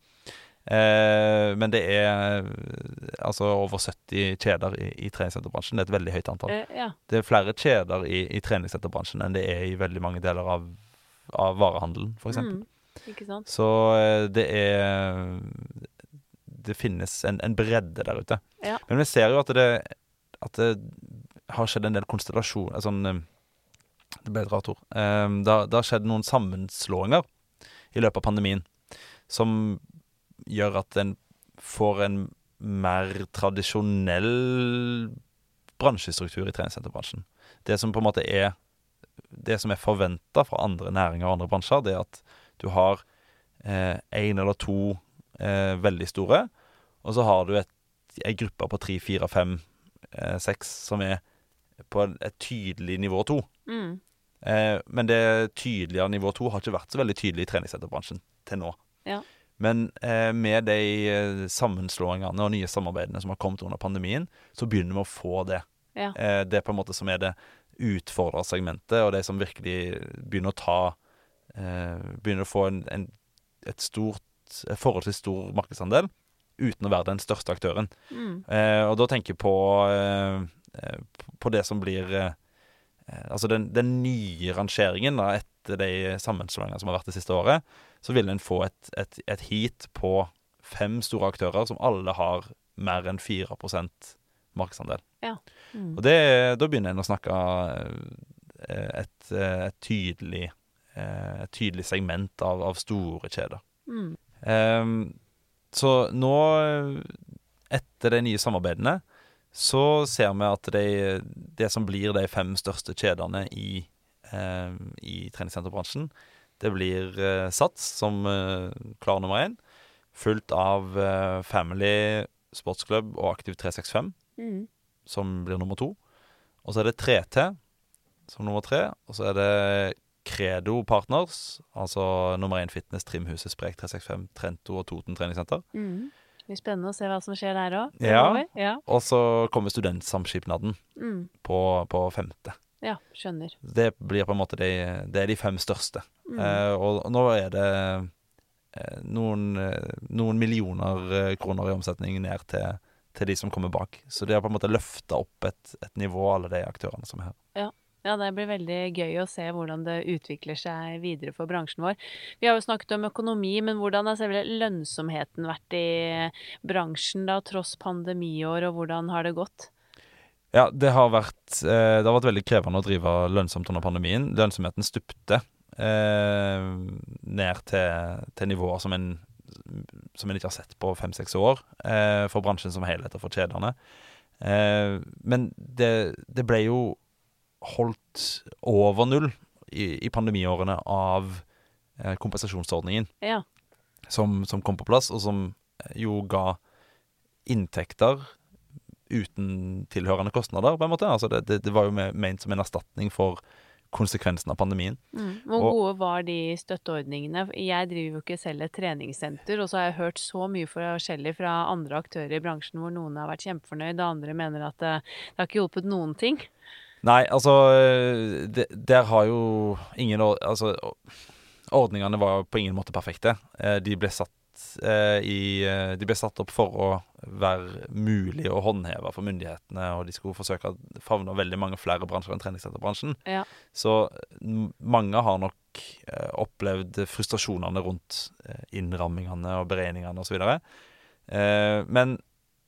Eh, men det er eh, altså over 70 kjeder i, i treningssenterbransjen. Det er et veldig høyt antall. Eh, ja. Det er flere kjeder i, i treningssenterbransjen enn det er i veldig mange deler av, av varehandelen, f.eks. Mm. Så eh, det er Det finnes en, en bredde der ute. Ja. Men vi ser jo at det, at det har skjedd en del konstellasjoner sånn, eh, Det ble et rart ord. Um, Det har- det skjedd noen sammenslåinger i løpet av pandemien som gjør at en får en mer tradisjonell bransjestruktur i treningssenterbransjen. Det som på en måte er Det som er forventa fra andre næringer og andre bransjer, det er at du har én eller to eh, veldig store, og så har du et, ei gruppe på tre, fire, fem, eh, seks som er på et tydelig nivå to. Mm. Eh, men det tydeligere nivå to har ikke vært så veldig tydelig i treningssenterbransjen til nå. Ja. Men eh, med de eh, sammenslåingene og nye samarbeidene som har kommet under pandemien, så begynner vi å få det. Ja. Eh, det er på en måte som er det utfordra segmentet, og de som virkelig begynner å ta eh, Begynner å få en, en, et stort et forholdsvis stor markedsandel uten å være den største aktøren. Mm. Eh, og da tenker jeg på, på det som blir eh, eh, Altså den, den nye rangeringen da, etter de sammenslåingene som har vært det siste året, så vil en få et, et, et heat på fem store aktører som alle har mer enn 4% markedsandel. Ja. Mm. Og det, da begynner en å snakke eh, et, eh, et, tydelig, eh, et tydelig segment av, av store kjeder. Mm. Um, så nå, etter de nye samarbeidene, så ser vi at det, det som blir de fem største kjedene i, eh, i treningssenterbransjen, det blir eh, Sats som eh, klar nummer én, fulgt av eh, Family Sportsklubb og Aktiv 365 Mm. som blir nummer to. Og så er det 3T som nummer tre. Og så er det Credo Partners, altså nummer én Fitness, Trimhuset, Sprek 365, Trento og Toten treningssenter. Mm. Det blir spennende å se hva som skjer der òg. Ja. ja. Og så kommer Studentsamskipnaden Mm. på, på femte. Ja, skjønner. Det blir på en måte de, det er de fem største. Mm. Eh, og nå er det eh, noen, noen millioner eh, kroner i omsetning ned til, til de som kommer bak. Så de har på en måte løfta opp et, et nivå, alle de aktørene som er her. Ja, det blir veldig gøy å se hvordan det utvikler seg videre for bransjen vår. Vi har jo snakket om økonomi, men hvordan har selve lønnsomheten vært i bransjen da, tross pandemiår, og hvordan har det gått? Ja, det har vært, eh, det har vært veldig krevende å drive lønnsomt under pandemien. Lønnsomheten stupte eh, ned til, til nivåer som en, som en ikke har sett på fem-seks år eh, for bransjen som helhet og for kjedene. Eh, men det, det ble jo holdt over null i, i pandemiårene av eh, kompensasjonsordningen Ja. som, som kom på plass, og som eh, jo ga inntekter uten tilhørende kostnader, på en måte. Altså det, det, det var jo ment som en erstatning for konsekvensen av pandemien. Mm. Hvor Og- gode var de støtteordningene? Jeg driver jo ikke selv et treningssenter, og så har jeg hørt så mye forskjellig fra andre aktører i bransjen hvor noen har vært kjempefornøyd, og andre mener at det, det har ikke hjulpet noen ting. Nei, altså det, Der har jo ingen Altså, ordningene var på ingen måte perfekte. Eh, De ble satt eh, i eh, De ble satt opp for å være mulig å håndheve for myndighetene, og de skulle forsøke å favne veldig mange flere bransjer enn treningssenterbransjen. Ja. Så mange har nok eh, opplevd frustrasjonene rundt eh, innrammingene og beregningene osv. Eh, men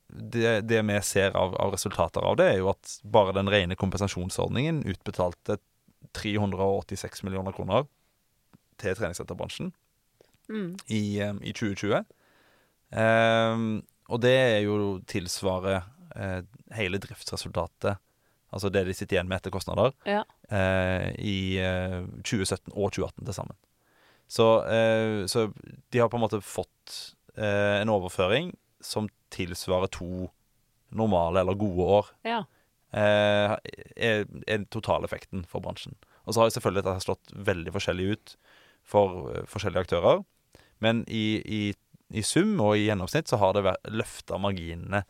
det, det vi ser av, av resultater av det, er jo at bare den rene kompensasjonsordningen utbetalte 386 millioner kroner til treningssenterbransjen Mm. i, eh, i 2020. Um, og det er jo tilsvarer uh, hele driftsresultatet, altså det de sitter igjen med etter kostnader, Ja. uh, i uh, 2017 og 2018 til sammen. Så, eh, så de har på en måte fått eh, en overføring som tilsvarer to normale eller gode år. ja. Eh, er, er totaleffekten for bransjen. Og så har jeg selvfølgelig dette slått veldig forskjellig ut for uh, forskjellige aktører. Men i, i, i sum og i gjennomsnitt så har det løfta marginene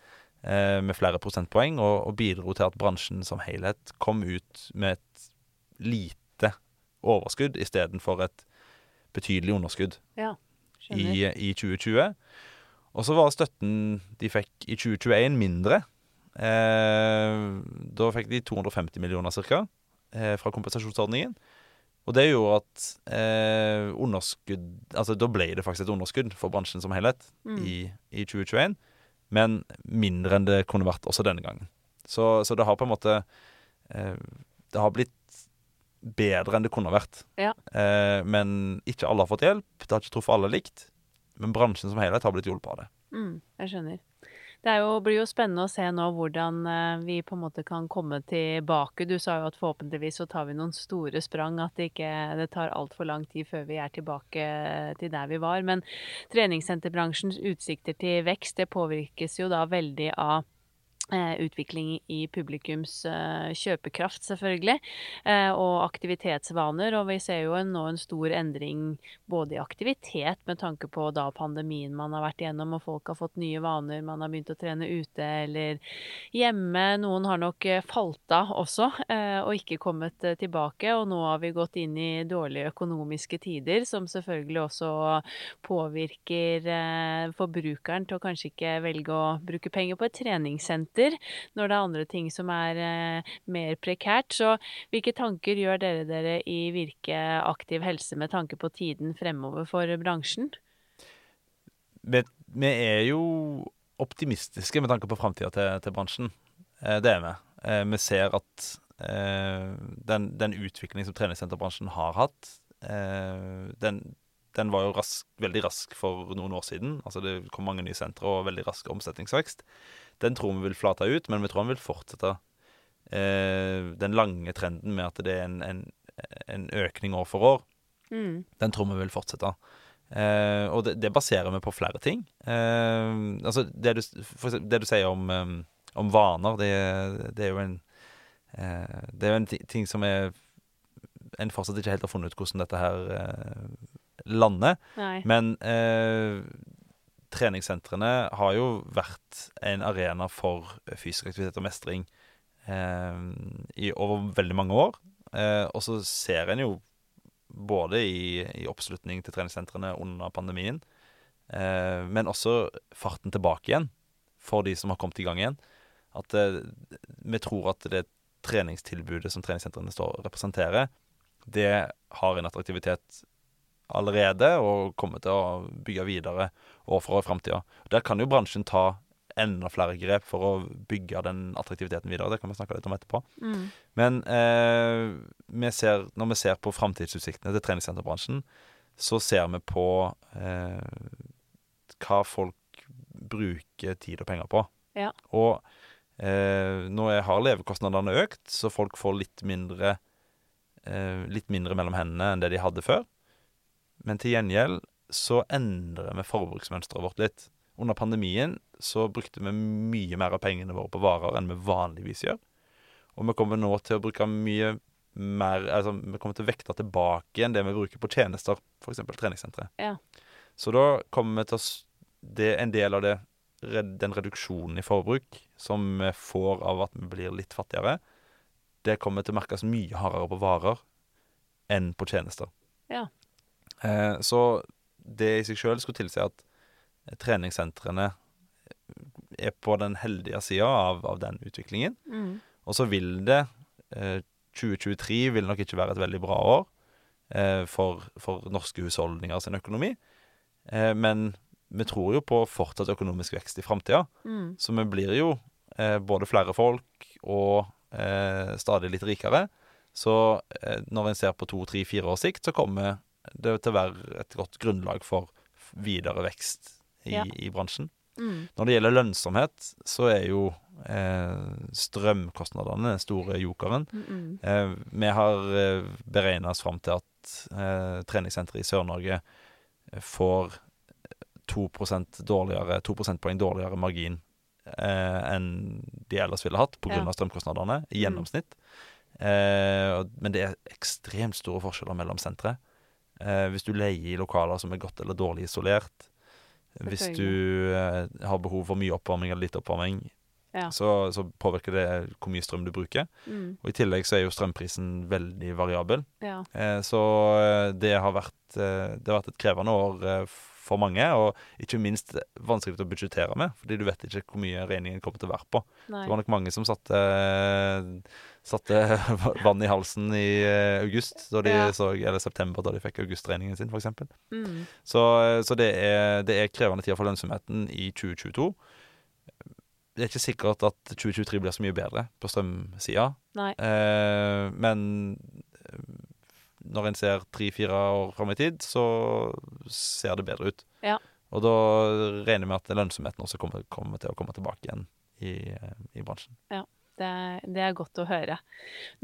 eh, med flere prosentpoeng, og, og bidro til at bransjen som helhet kom ut med et lite overskudd istedenfor et betydelig underskudd ja. I, i 2020. Og så var støtten de fikk i 2021 mindre. Eh, da fikk de 250 millioner ca. Eh, fra kompensasjonsordningen. Og det gjorde at eh, underskudd Altså da ble det faktisk et underskudd for bransjen som helhet Mm. i, i 2021. Men mindre enn det kunne vært også denne gangen. Så, så det har på en måte eh, Det har blitt bedre enn det kunne vært. Ja. Eh, men ikke alle har fått hjelp. Det har ikke truffet alle likt. Men bransjen som helhet har blitt hjulpet av det. Mm, jeg skjønner. Det jo, blir jo spennende å se nå hvordan eh, vi på en måte kan komme tilbake. Du sa jo at forhåpentligvis så tar vi noen store sprang, at det ikke det tar altfor lang tid før vi er tilbake til der vi var. Men treningssenterbransjens utsikter til vekst, det påvirkes jo da veldig av eh, utvikling i publikums eh, kjøpekraft, selvfølgelig, eh, og aktivitetsvaner. Og vi ser jo nå en stor endring både i aktivitet med tanke på da pandemien man har vært igjennom, og folk har fått nye vaner, man har begynt å trene ute eller hjemme. Noen har nok eh, falt av også, eh, og ikke kommet eh, tilbake. Og nå har vi gått inn i dårlige økonomiske tider, som selvfølgelig også påvirker eh, forbrukeren til å kanskje ikke velge å bruke penger på et treningssenter når det er andre ting som er eh, mer prekært. Så hvilke tanker gjør dere dere i Virke aktiv helse med tanke på tiden fremover for bransjen? Vi, vi er jo optimistiske med tanke på framtida til, til bransjen. Eh, det er vi. Eh, vi ser at den, den utviklingen som treningssenterbransjen har hatt, den, den var jo rask, veldig rask for noen år siden. Altså Det kom mange nye sentre og veldig rask omsetningsvekst. Den tror vi vil flate ut, men vi tror den vil fortsette eh, den lange trenden med at det er en, en, en økning år for år. Mm. Den tror vi vil fortsette. Eh, og det, det baserer vi på flere ting. Eh, altså det du, det du sier om, eh, om vaner, det, det er jo en eh, Det er jo en ting som er En fortsatt ikke helt har funnet ut hvordan dette her eh, lander. Nei. Men eh, treningssentrene har jo vært en arena for fysisk aktivitet og mestring eh, i over veldig mange år. Eh, og så ser en jo både i, i oppslutning til treningssentrene under pandemien, eh, men også farten tilbake igjen for de som har kommet i gang igjen. At eh, vi tror at det treningstilbudet som treningssentrene står representerer, det har en attraktivitet allerede og kommer til å bygge videre år for år i framtida. Der kan jo bransjen ta enda flere grep for å bygge den attraktiviteten videre. Det kan vi snakke litt om etterpå. Mm. Men eh, vi ser, når vi ser på framtidsutsiktene til treningssenterbransjen, så ser vi på eh, hva folk bruker tid og penger på. Ja. Og eh, nå har levekostnadene økt, så folk får litt mindre, eh, litt mindre mellom hendene enn det de hadde før. Men til gjengjeld så endrer vi forbruksmønsteret vårt litt. Under pandemien så brukte vi mye mer av pengene våre på varer enn vi vanligvis gjør. Og vi kommer nå til å bruke mye mer Altså, vi kommer til å vekte tilbake igjen det vi bruker på tjenester, f.eks. treningssentre. Ja. Så da kommer vi til å Det er en del av det, den reduksjonen i forbruk som vi får av at vi blir litt fattigere, det kommer til å merkes mye hardere på varer enn på tjenester. Ja. Eh, så det i seg sjøl skulle tilsi at treningssentrene er på den heldige sida av, av den utviklingen. Mm. Og så vil det eh, 2023 vil nok ikke være et veldig bra år eh, for, for norske husholdninger sin økonomi. Eh, men vi tror jo på fortsatt økonomisk vekst i framtida. Mm. Så vi blir jo eh, både flere folk og eh, stadig litt rikere. Så eh, når en ser på to, tre, fire års sikt, så kommer det til å være et godt grunnlag for videre vekst i, Ja. i bransjen. Mm. Når det gjelder lønnsomhet, så er jo eh, strømkostnadene den store jokeren. Mm. Eh, vi har eh, beregna oss fram til at eh, treningssenteret i Sør-Norge eh, får 2% dårligere, 2 prosentpoeng dårligere margin eh, enn de ellers ville hatt pga. Ja. strømkostnadene i Mm. gjennomsnitt. Eh, men det er ekstremt store forskjeller mellom sentre. Eh, hvis du leier i lokaler som er godt eller dårlig isolert, hvis du eh, har behov for mye oppvarming eller lite oppvarming, Ja. så, så påvirker det hvor mye strøm du bruker. Mm. Og I tillegg så er jo strømprisen veldig variabel. Ja. Eh, så eh, det har vært eh, Det har vært et krevende år eh, for mange, og ikke minst vanskelig å budsjettere med, fordi du vet ikke hvor mye regningen kommer til å være på. Nei. Det var nok mange som satte, satte vann i halsen i eh, august, da de Ja. så, eller september, da de fikk augustregningen sin, f.eks. Mm. Så, så det, er, det er krevende tider for lønnsomheten i 2022. Det er ikke sikkert at 2023 blir så mye bedre på strømsida. Eh, men eh, når en ser tre-fire år fram i tid, så ser det bedre ut. Ja. Og da regner vi med at lønnsomheten også kommer, kommer til å komme tilbake igjen i, eh, i bransjen. Det, er- det er godt å høre.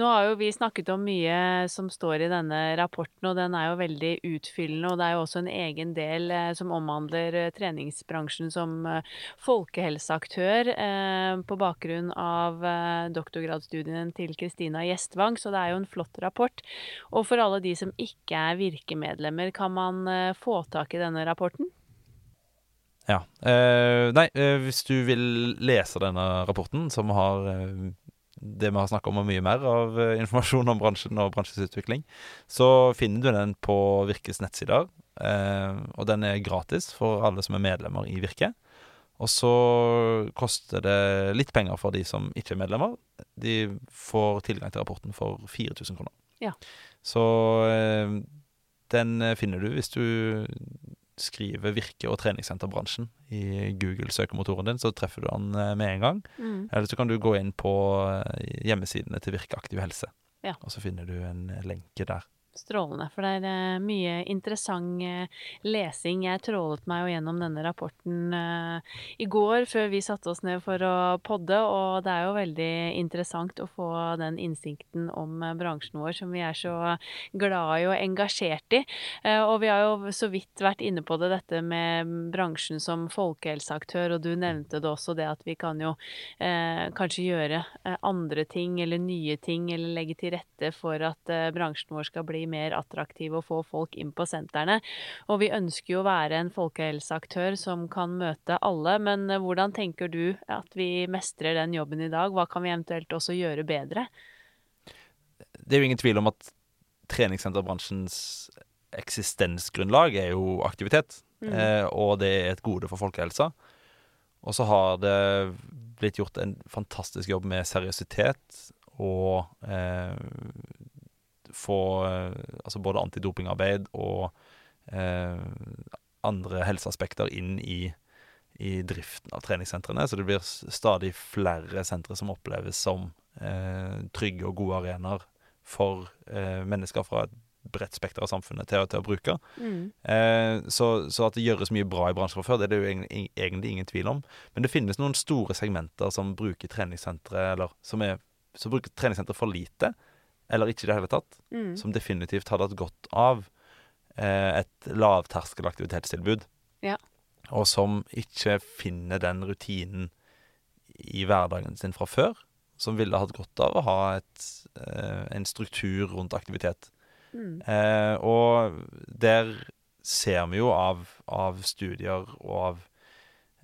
Nå har jo vi snakket om mye som står i denne rapporten, og den er jo veldig utfyllende. Og det er jo også en egen del eh, som omhandler eh, treningsbransjen som eh, folkehelseaktør eh, på bakgrunn av eh, doktorgradsstudien til Kristina Gjestvang, så det er jo en flott rapport. Og for alle de som ikke er virkemedlemmer, kan man eh, få tak i denne rapporten? Ja. Eh, nei, eh, hvis du vil lese denne rapporten, som har eh, det vi har snakka om og mye mer av eh, informasjon om bransjen og bransjens utvikling, så finner du den på Virkes nettsider. Eh, og den er gratis for alle som er medlemmer i Virke. Og så koster det litt penger for de som ikke er medlemmer. De får tilgang til rapporten for 4000 kroner. Ja. Så eh, den finner du hvis du skriver Virke og treningssenterbransjen i Google-søkemotoren din, så treffer du han eh, med en gang. Mm. Eller så kan du gå inn på eh, hjemmesidene til Virke Aktiv Helse. Ja. Og så finner du en lenke der. Strålende, for det er eh, mye interessant eh, lesing. Jeg trålet meg jo gjennom denne rapporten eh, i går før vi satte oss ned for å podde, og det er jo veldig interessant å få den innsikten om bransjen vår som vi er så glad i og engasjert i. Og vi har jo så vidt vært inne på det, dette med bransjen som folkehelseaktør, og du nevnte det også, det at vi kan jo kanskje gjøre andre ting eller nye ting, eller legge til rette for at bransjen vår skal bli mer attraktive og få folk inn på sentrene. Og vi ønsker jo å være en folkehelseaktør som kan møte alle, men eh, hvordan tenker du at vi mestrer den jobben i dag? Hva kan vi eventuelt også gjøre bedre? Det er jo ingen tvil om at treningssenterbransjens eksistensgrunnlag er jo aktivitet. Mm. Eh, og det er et gode for folkehelsa. Og så har det blitt gjort en fantastisk jobb med seriøsitet og eh, få eh, altså både antidopingarbeid og eh, andre helseaspekter inn i, i driften av treningssentrene. Så det blir stadig flere sentre som oppleves som eh, trygge og gode arenaer for eh, mennesker fra et bredt spekter av samfunnet til, til å bruke. Mm. Eh, så, så at det gjøres mye bra i bransjen fra før, det er det jo egentlig, egentlig ingen tvil om. Men det finnes noen store segmenter som bruker treningssentre, eller som, er, som bruker treningssentre for lite, eller ikke i det hele tatt, Mm. som definitivt hadde hatt godt av eh, et lavterskelaktivitetstilbud. Ja. Og som ikke finner den rutinen i hverdagen sin fra før, som ville hatt godt av å ha et, eh, en struktur rundt aktivitet. Mm. Eh, og der ser vi jo av, av studier og av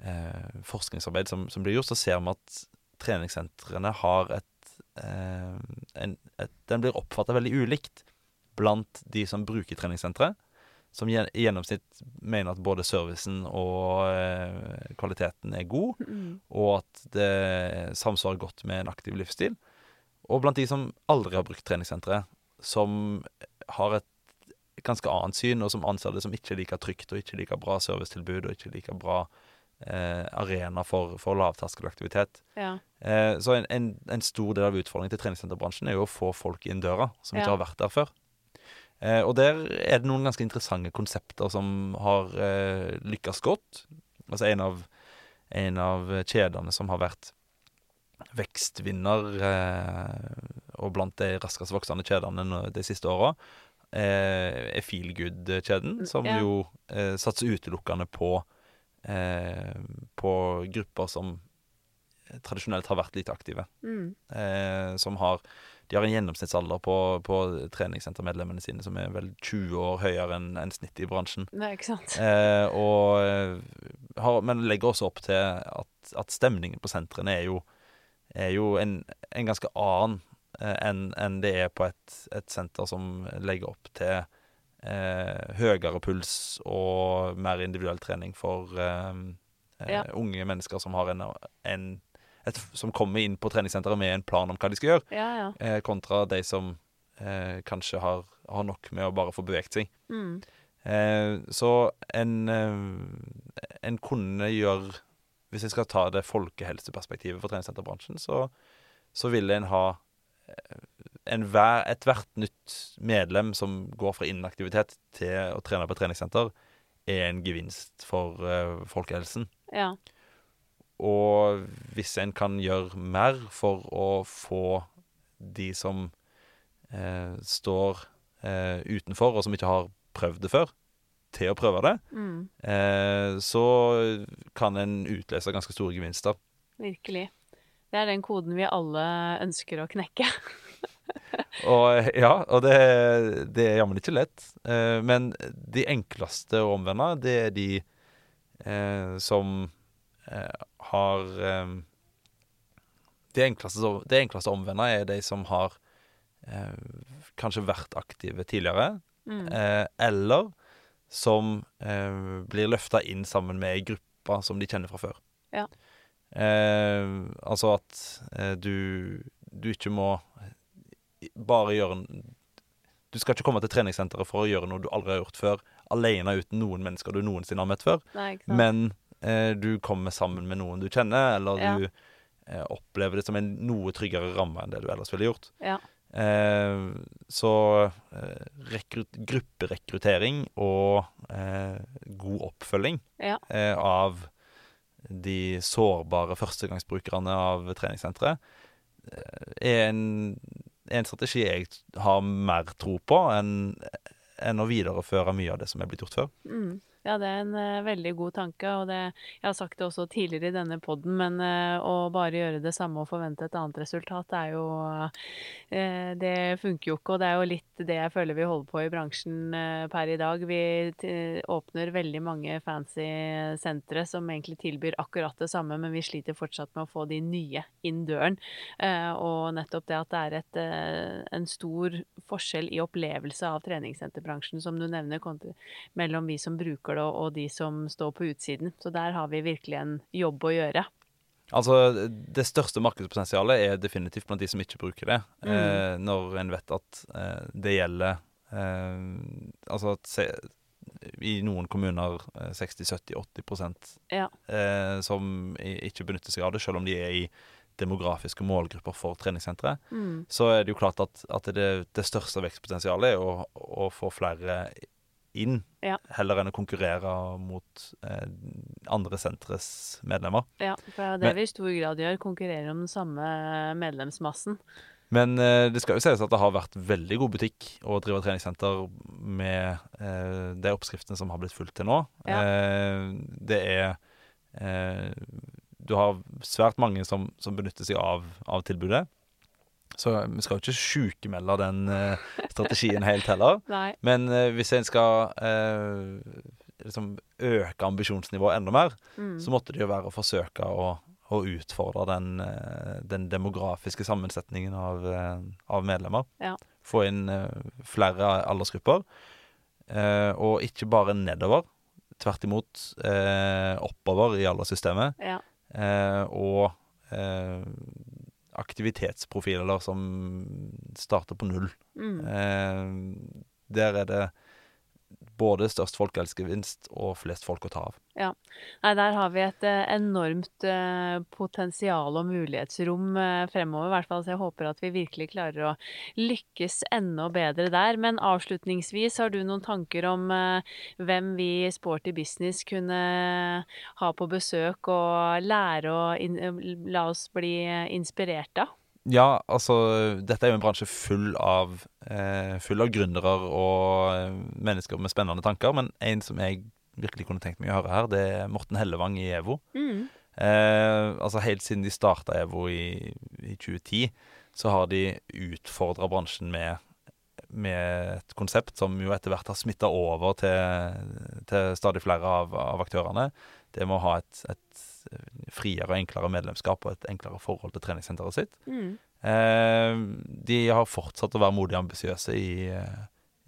eh, forskningsarbeid som, som blir gjort, så ser vi at treningssentrene har et, en, et Den blir oppfatta veldig ulikt blant de som bruker treningssenteret. som i gjennomsnitt mener at både servicen og eh, kvaliteten er god, Mm. og at det samsvarer godt med en aktiv livsstil. Og blant de som aldri har brukt treningssenteret, som har et ganske annet syn, og som anser det som ikke like trygt og ikke like bra servicetilbud og ikke like bra eh, arena for, for lavterskelaktivitet. Ja. Eh, så en, en, en stor del av utfordringen til treningssenterbransjen er jo å få folk inn døra, som ikke har vært der før. Eh, og der er det noen ganske interessante konsepter som har eh, lykkes godt. Altså en av, en av kjedene som har vært vekstvinner, eh, og blant de raskest voksende kjedene de siste åra, eh, er Feelgood-kjeden, som Ja. jo eh, satser utelukkende på, på grupper som tradisjonelt har vært lite aktive. Mm. Eh, som har De har en gjennomsnittsalder på, på treningssentermedlemmene sine som er vel 20 år høyere enn en snittet i bransjen. Er ikke sant. Eh, og eh, har, men legger også opp til at, at stemningen på sentrene er jo, er jo en, en ganske annen eh, enn en det er på et, et senter som legger opp til eh, høyere puls og mer individuell trening for eh, eh, Ja. unge mennesker som har en, en et, som kommer inn på treningssenteret med en plan om hva de skal gjøre, Ja, ja. eh, kontra de som eh, kanskje har, har nok med å bare få beveget seg. Mm. Eh, så en, eh, en kunne gjøre Hvis jeg skal ta det folkehelseperspektivet for treningssenterbransjen, så, så ville en ha eh, en ethvert nytt medlem som går fra inaktivitet til å trene på treningssenter, er en gevinst for uh, folkehelsen. ja. Og hvis en kan gjøre mer for å få de som eh, står eh, utenfor, og som ikke har prøvd det før, til å prøve det, Mm. eh, så kan en utløse ganske store gevinster. Virkelig. Det er den koden vi alle ønsker å knekke. Og ja, og det, det er jammen ikke lett. Eh, men de enkleste å omvende, det er de eh, som eh, har eh, De enkleste, det enkleste å omvende er de som har eh, kanskje vært aktive tidligere, Mm. eh, eller som eh, blir løfta inn sammen med ei gruppe som de kjenner fra før. Ja. Eh, altså at du, du ikke må bare gjøre Du skal ikke komme til treningssenteret for å gjøre noe du aldri har gjort før. alene uten noen mennesker du noensinne har møtt før. Nei. Men eh, du kommer sammen med noen du kjenner, eller Ja. du eh, opplever det som en noe tryggere ramme enn det du ellers ville gjort. Ja. Eh, så eh, rekru- grupperekruttering og eh, god oppfølging Ja. eh, av de sårbare førstegangsbrukerne av treningssenteret er en, en strategi jeg har mer tro på enn enn å videreføre mye av det som er blitt gjort før. Mm. Ja, det er en uh, veldig god tanke, og det, jeg har sagt det også tidligere i denne podden, men uh, å bare gjøre det samme og forvente et annet resultat, er jo uh, Det funker jo ikke, og det er jo litt det jeg føler vi holder på i bransjen per i dag. Vi åpner veldig mange fancy sentre som egentlig tilbyr akkurat det samme, men vi sliter fortsatt med å få de nye inn døren. Og nettopp det at det er et, en stor forskjell i opplevelse av treningssenterbransjen, som du nevner, mellom vi som bruker og, og de som står på utsiden. Så der har vi virkelig en jobb å gjøre. Altså, Det største markedspotensialet er definitivt blant de som ikke bruker det. Mm. Eh, når en vet at eh, det gjelder eh, Altså at se, i noen kommuner eh, 60-70-80 Ja. eh, som ikke benytter seg av det, selv om de er i demografiske målgrupper for treningssentre, Mm. så er det jo klart at, at det, det største vekstpotensialet er å, å få flere inn, Ja. heller enn å konkurrere mot eh, andre sentres medlemmer. Ja, for det er det det vi i stor grad gjør, konkurrerer om den samme medlemsmassen. Men eh, det skal jo sies at det har vært veldig god butikk å drive treningssenter med eh, de oppskriftene som har blitt fulgt til nå. Ja. Eh, det er eh, Du har svært mange som, som benytter seg av, av tilbudet. Så vi skal jo ikke sjukemelde den eh, strategien helt heller. Nei. Men eh, hvis en skal eh, liksom øke ambisjonsnivået enda mer, Mm. så måtte det jo være å forsøke å, å utfordre den, eh, den demografiske sammensetningen av, eh, av medlemmer. Ja. Få inn eh, flere aldersgrupper. Og ikke bare nedover. Tvert imot oppover i alderssystemet. Ja. Og aktivitetsprofiler som starter på null. Mm. Eh, der er det både størst folkehelsegevinst og flest folk å ta av. Nei, der har vi et eh, enormt eh, potensial og mulighetsrom eh, fremover, i hvert fall. Så jeg håper at vi virkelig klarer å lykkes enda bedre der. Men avslutningsvis, har du noen tanker om hvem vi i Sporty Business kunne ha på besøk og lære å la oss bli inspirert av? Ja, altså Dette er jo en bransje full av, eh, full av gründere og mennesker med spennende tanker. Men en som jeg virkelig kunne tenkt meg å høre her, det er Morten Hellevang i EVO. Mm. Eh, altså Helt siden de starta EVO i, i 2010, så har de utfordra bransjen med, med et konsept som jo etter hvert har smitta over til, til stadig flere av, av aktørene. Det med å ha et, et friere og enklere medlemskap og et enklere forhold til treningssenteret sitt. Mm. Eh, de har fortsatt å være modige og ambisiøse i,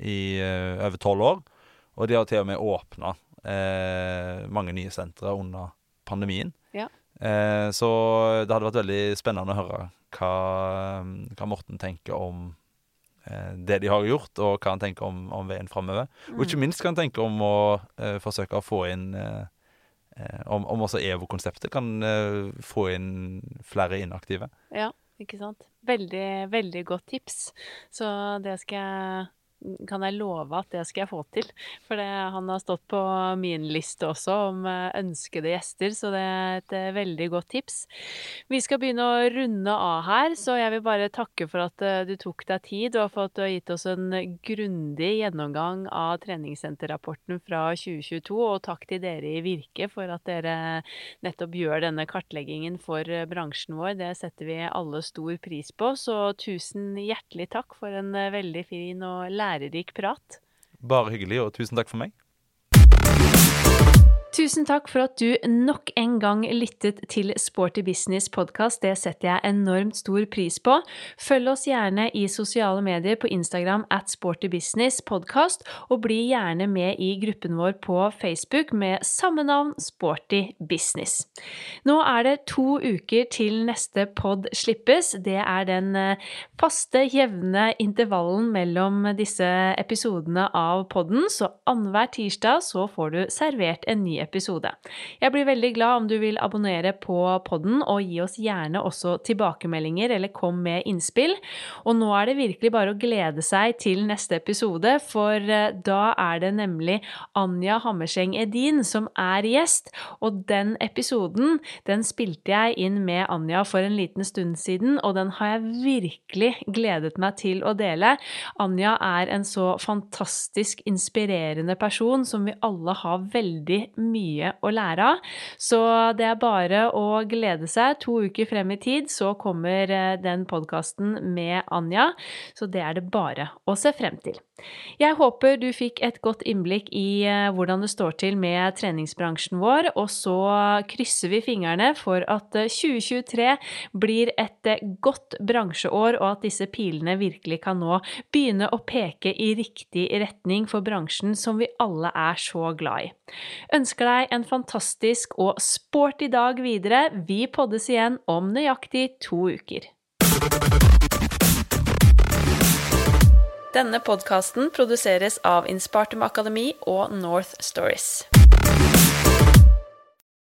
i uh, over tolv år. Og de har til og med åpna eh, mange nye sentre under pandemien. Ja. Eh, så det hadde vært veldig spennende å høre hva, hva Morten tenker om eh, det de har gjort, og hva han tenker om, om veien framover. Og ikke minst hva han tenker om å eh, forsøke å få inn om, om også EVO-konseptet kan eh, få inn flere inaktive. Ja, ikke sant. Veldig, veldig godt tips. Så det skal jeg kan jeg love at det skal jeg få til. For det, han har stått på min liste også om eh, ønskede gjester, så det er et eh, veldig godt tips. Vi skal begynne å runde av her, så jeg vil bare takke for at eh, du tok deg tid, og for at du har gitt oss en grundig gjennomgang av treningssenterrapporten fra 2022. Og takk til dere i Virke for at dere nettopp gjør denne kartleggingen for bransjen vår. Det setter vi alle stor pris på, så tusen hjertelig takk for en veldig fin og lærerik prat. Bare hyggelig, og tusen takk for meg. Tusen takk for at du nok en gang lyttet til Sporty Business podkast. Det setter jeg enormt stor pris på. Følg oss gjerne i sosiale medier på Instagram at Sporty Business podcast, og bli gjerne med i gruppen vår på Facebook med samme navn, Sporty Business. Nå er det to uker til neste pod slippes. Det er den eh, faste, jevne intervallen mellom disse episodene av podden, så annenhver tirsdag så får du servert en ny episode. Jeg blir veldig glad om du vil abonnere på podden, og gi oss gjerne også tilbakemeldinger eller kom med innspill. Og nå er det virkelig bare å glede seg til neste episode, for eh, da er det nemlig Anja Hammerseng Edin som er gjest, og den episoden den spilte jeg inn med Anja for en liten stund siden, og den har jeg virkelig gledet meg til å dele. Anja er en så fantastisk inspirerende person som vi alle har veldig mye å lære av. Så det er bare å glede seg. To uker frem i tid så kommer eh, den podkasten med Anja, så det er det bare å se frem til. Jeg håper du fikk et godt innblikk i eh, hvordan det står til med treningsbransjen vår, og så krysser vi fingrene for at 2023 eh, blir et godt bransjeår, og at disse pilene virkelig kan nå begynne å peke i riktig retning for bransjen som vi alle er så glad i. Ønsker deg en fantastisk og sporty dag videre. Vi poddes igjen om nøyaktig to uker. Denne podkasten produseres av Innspartum Akademi og North Stories.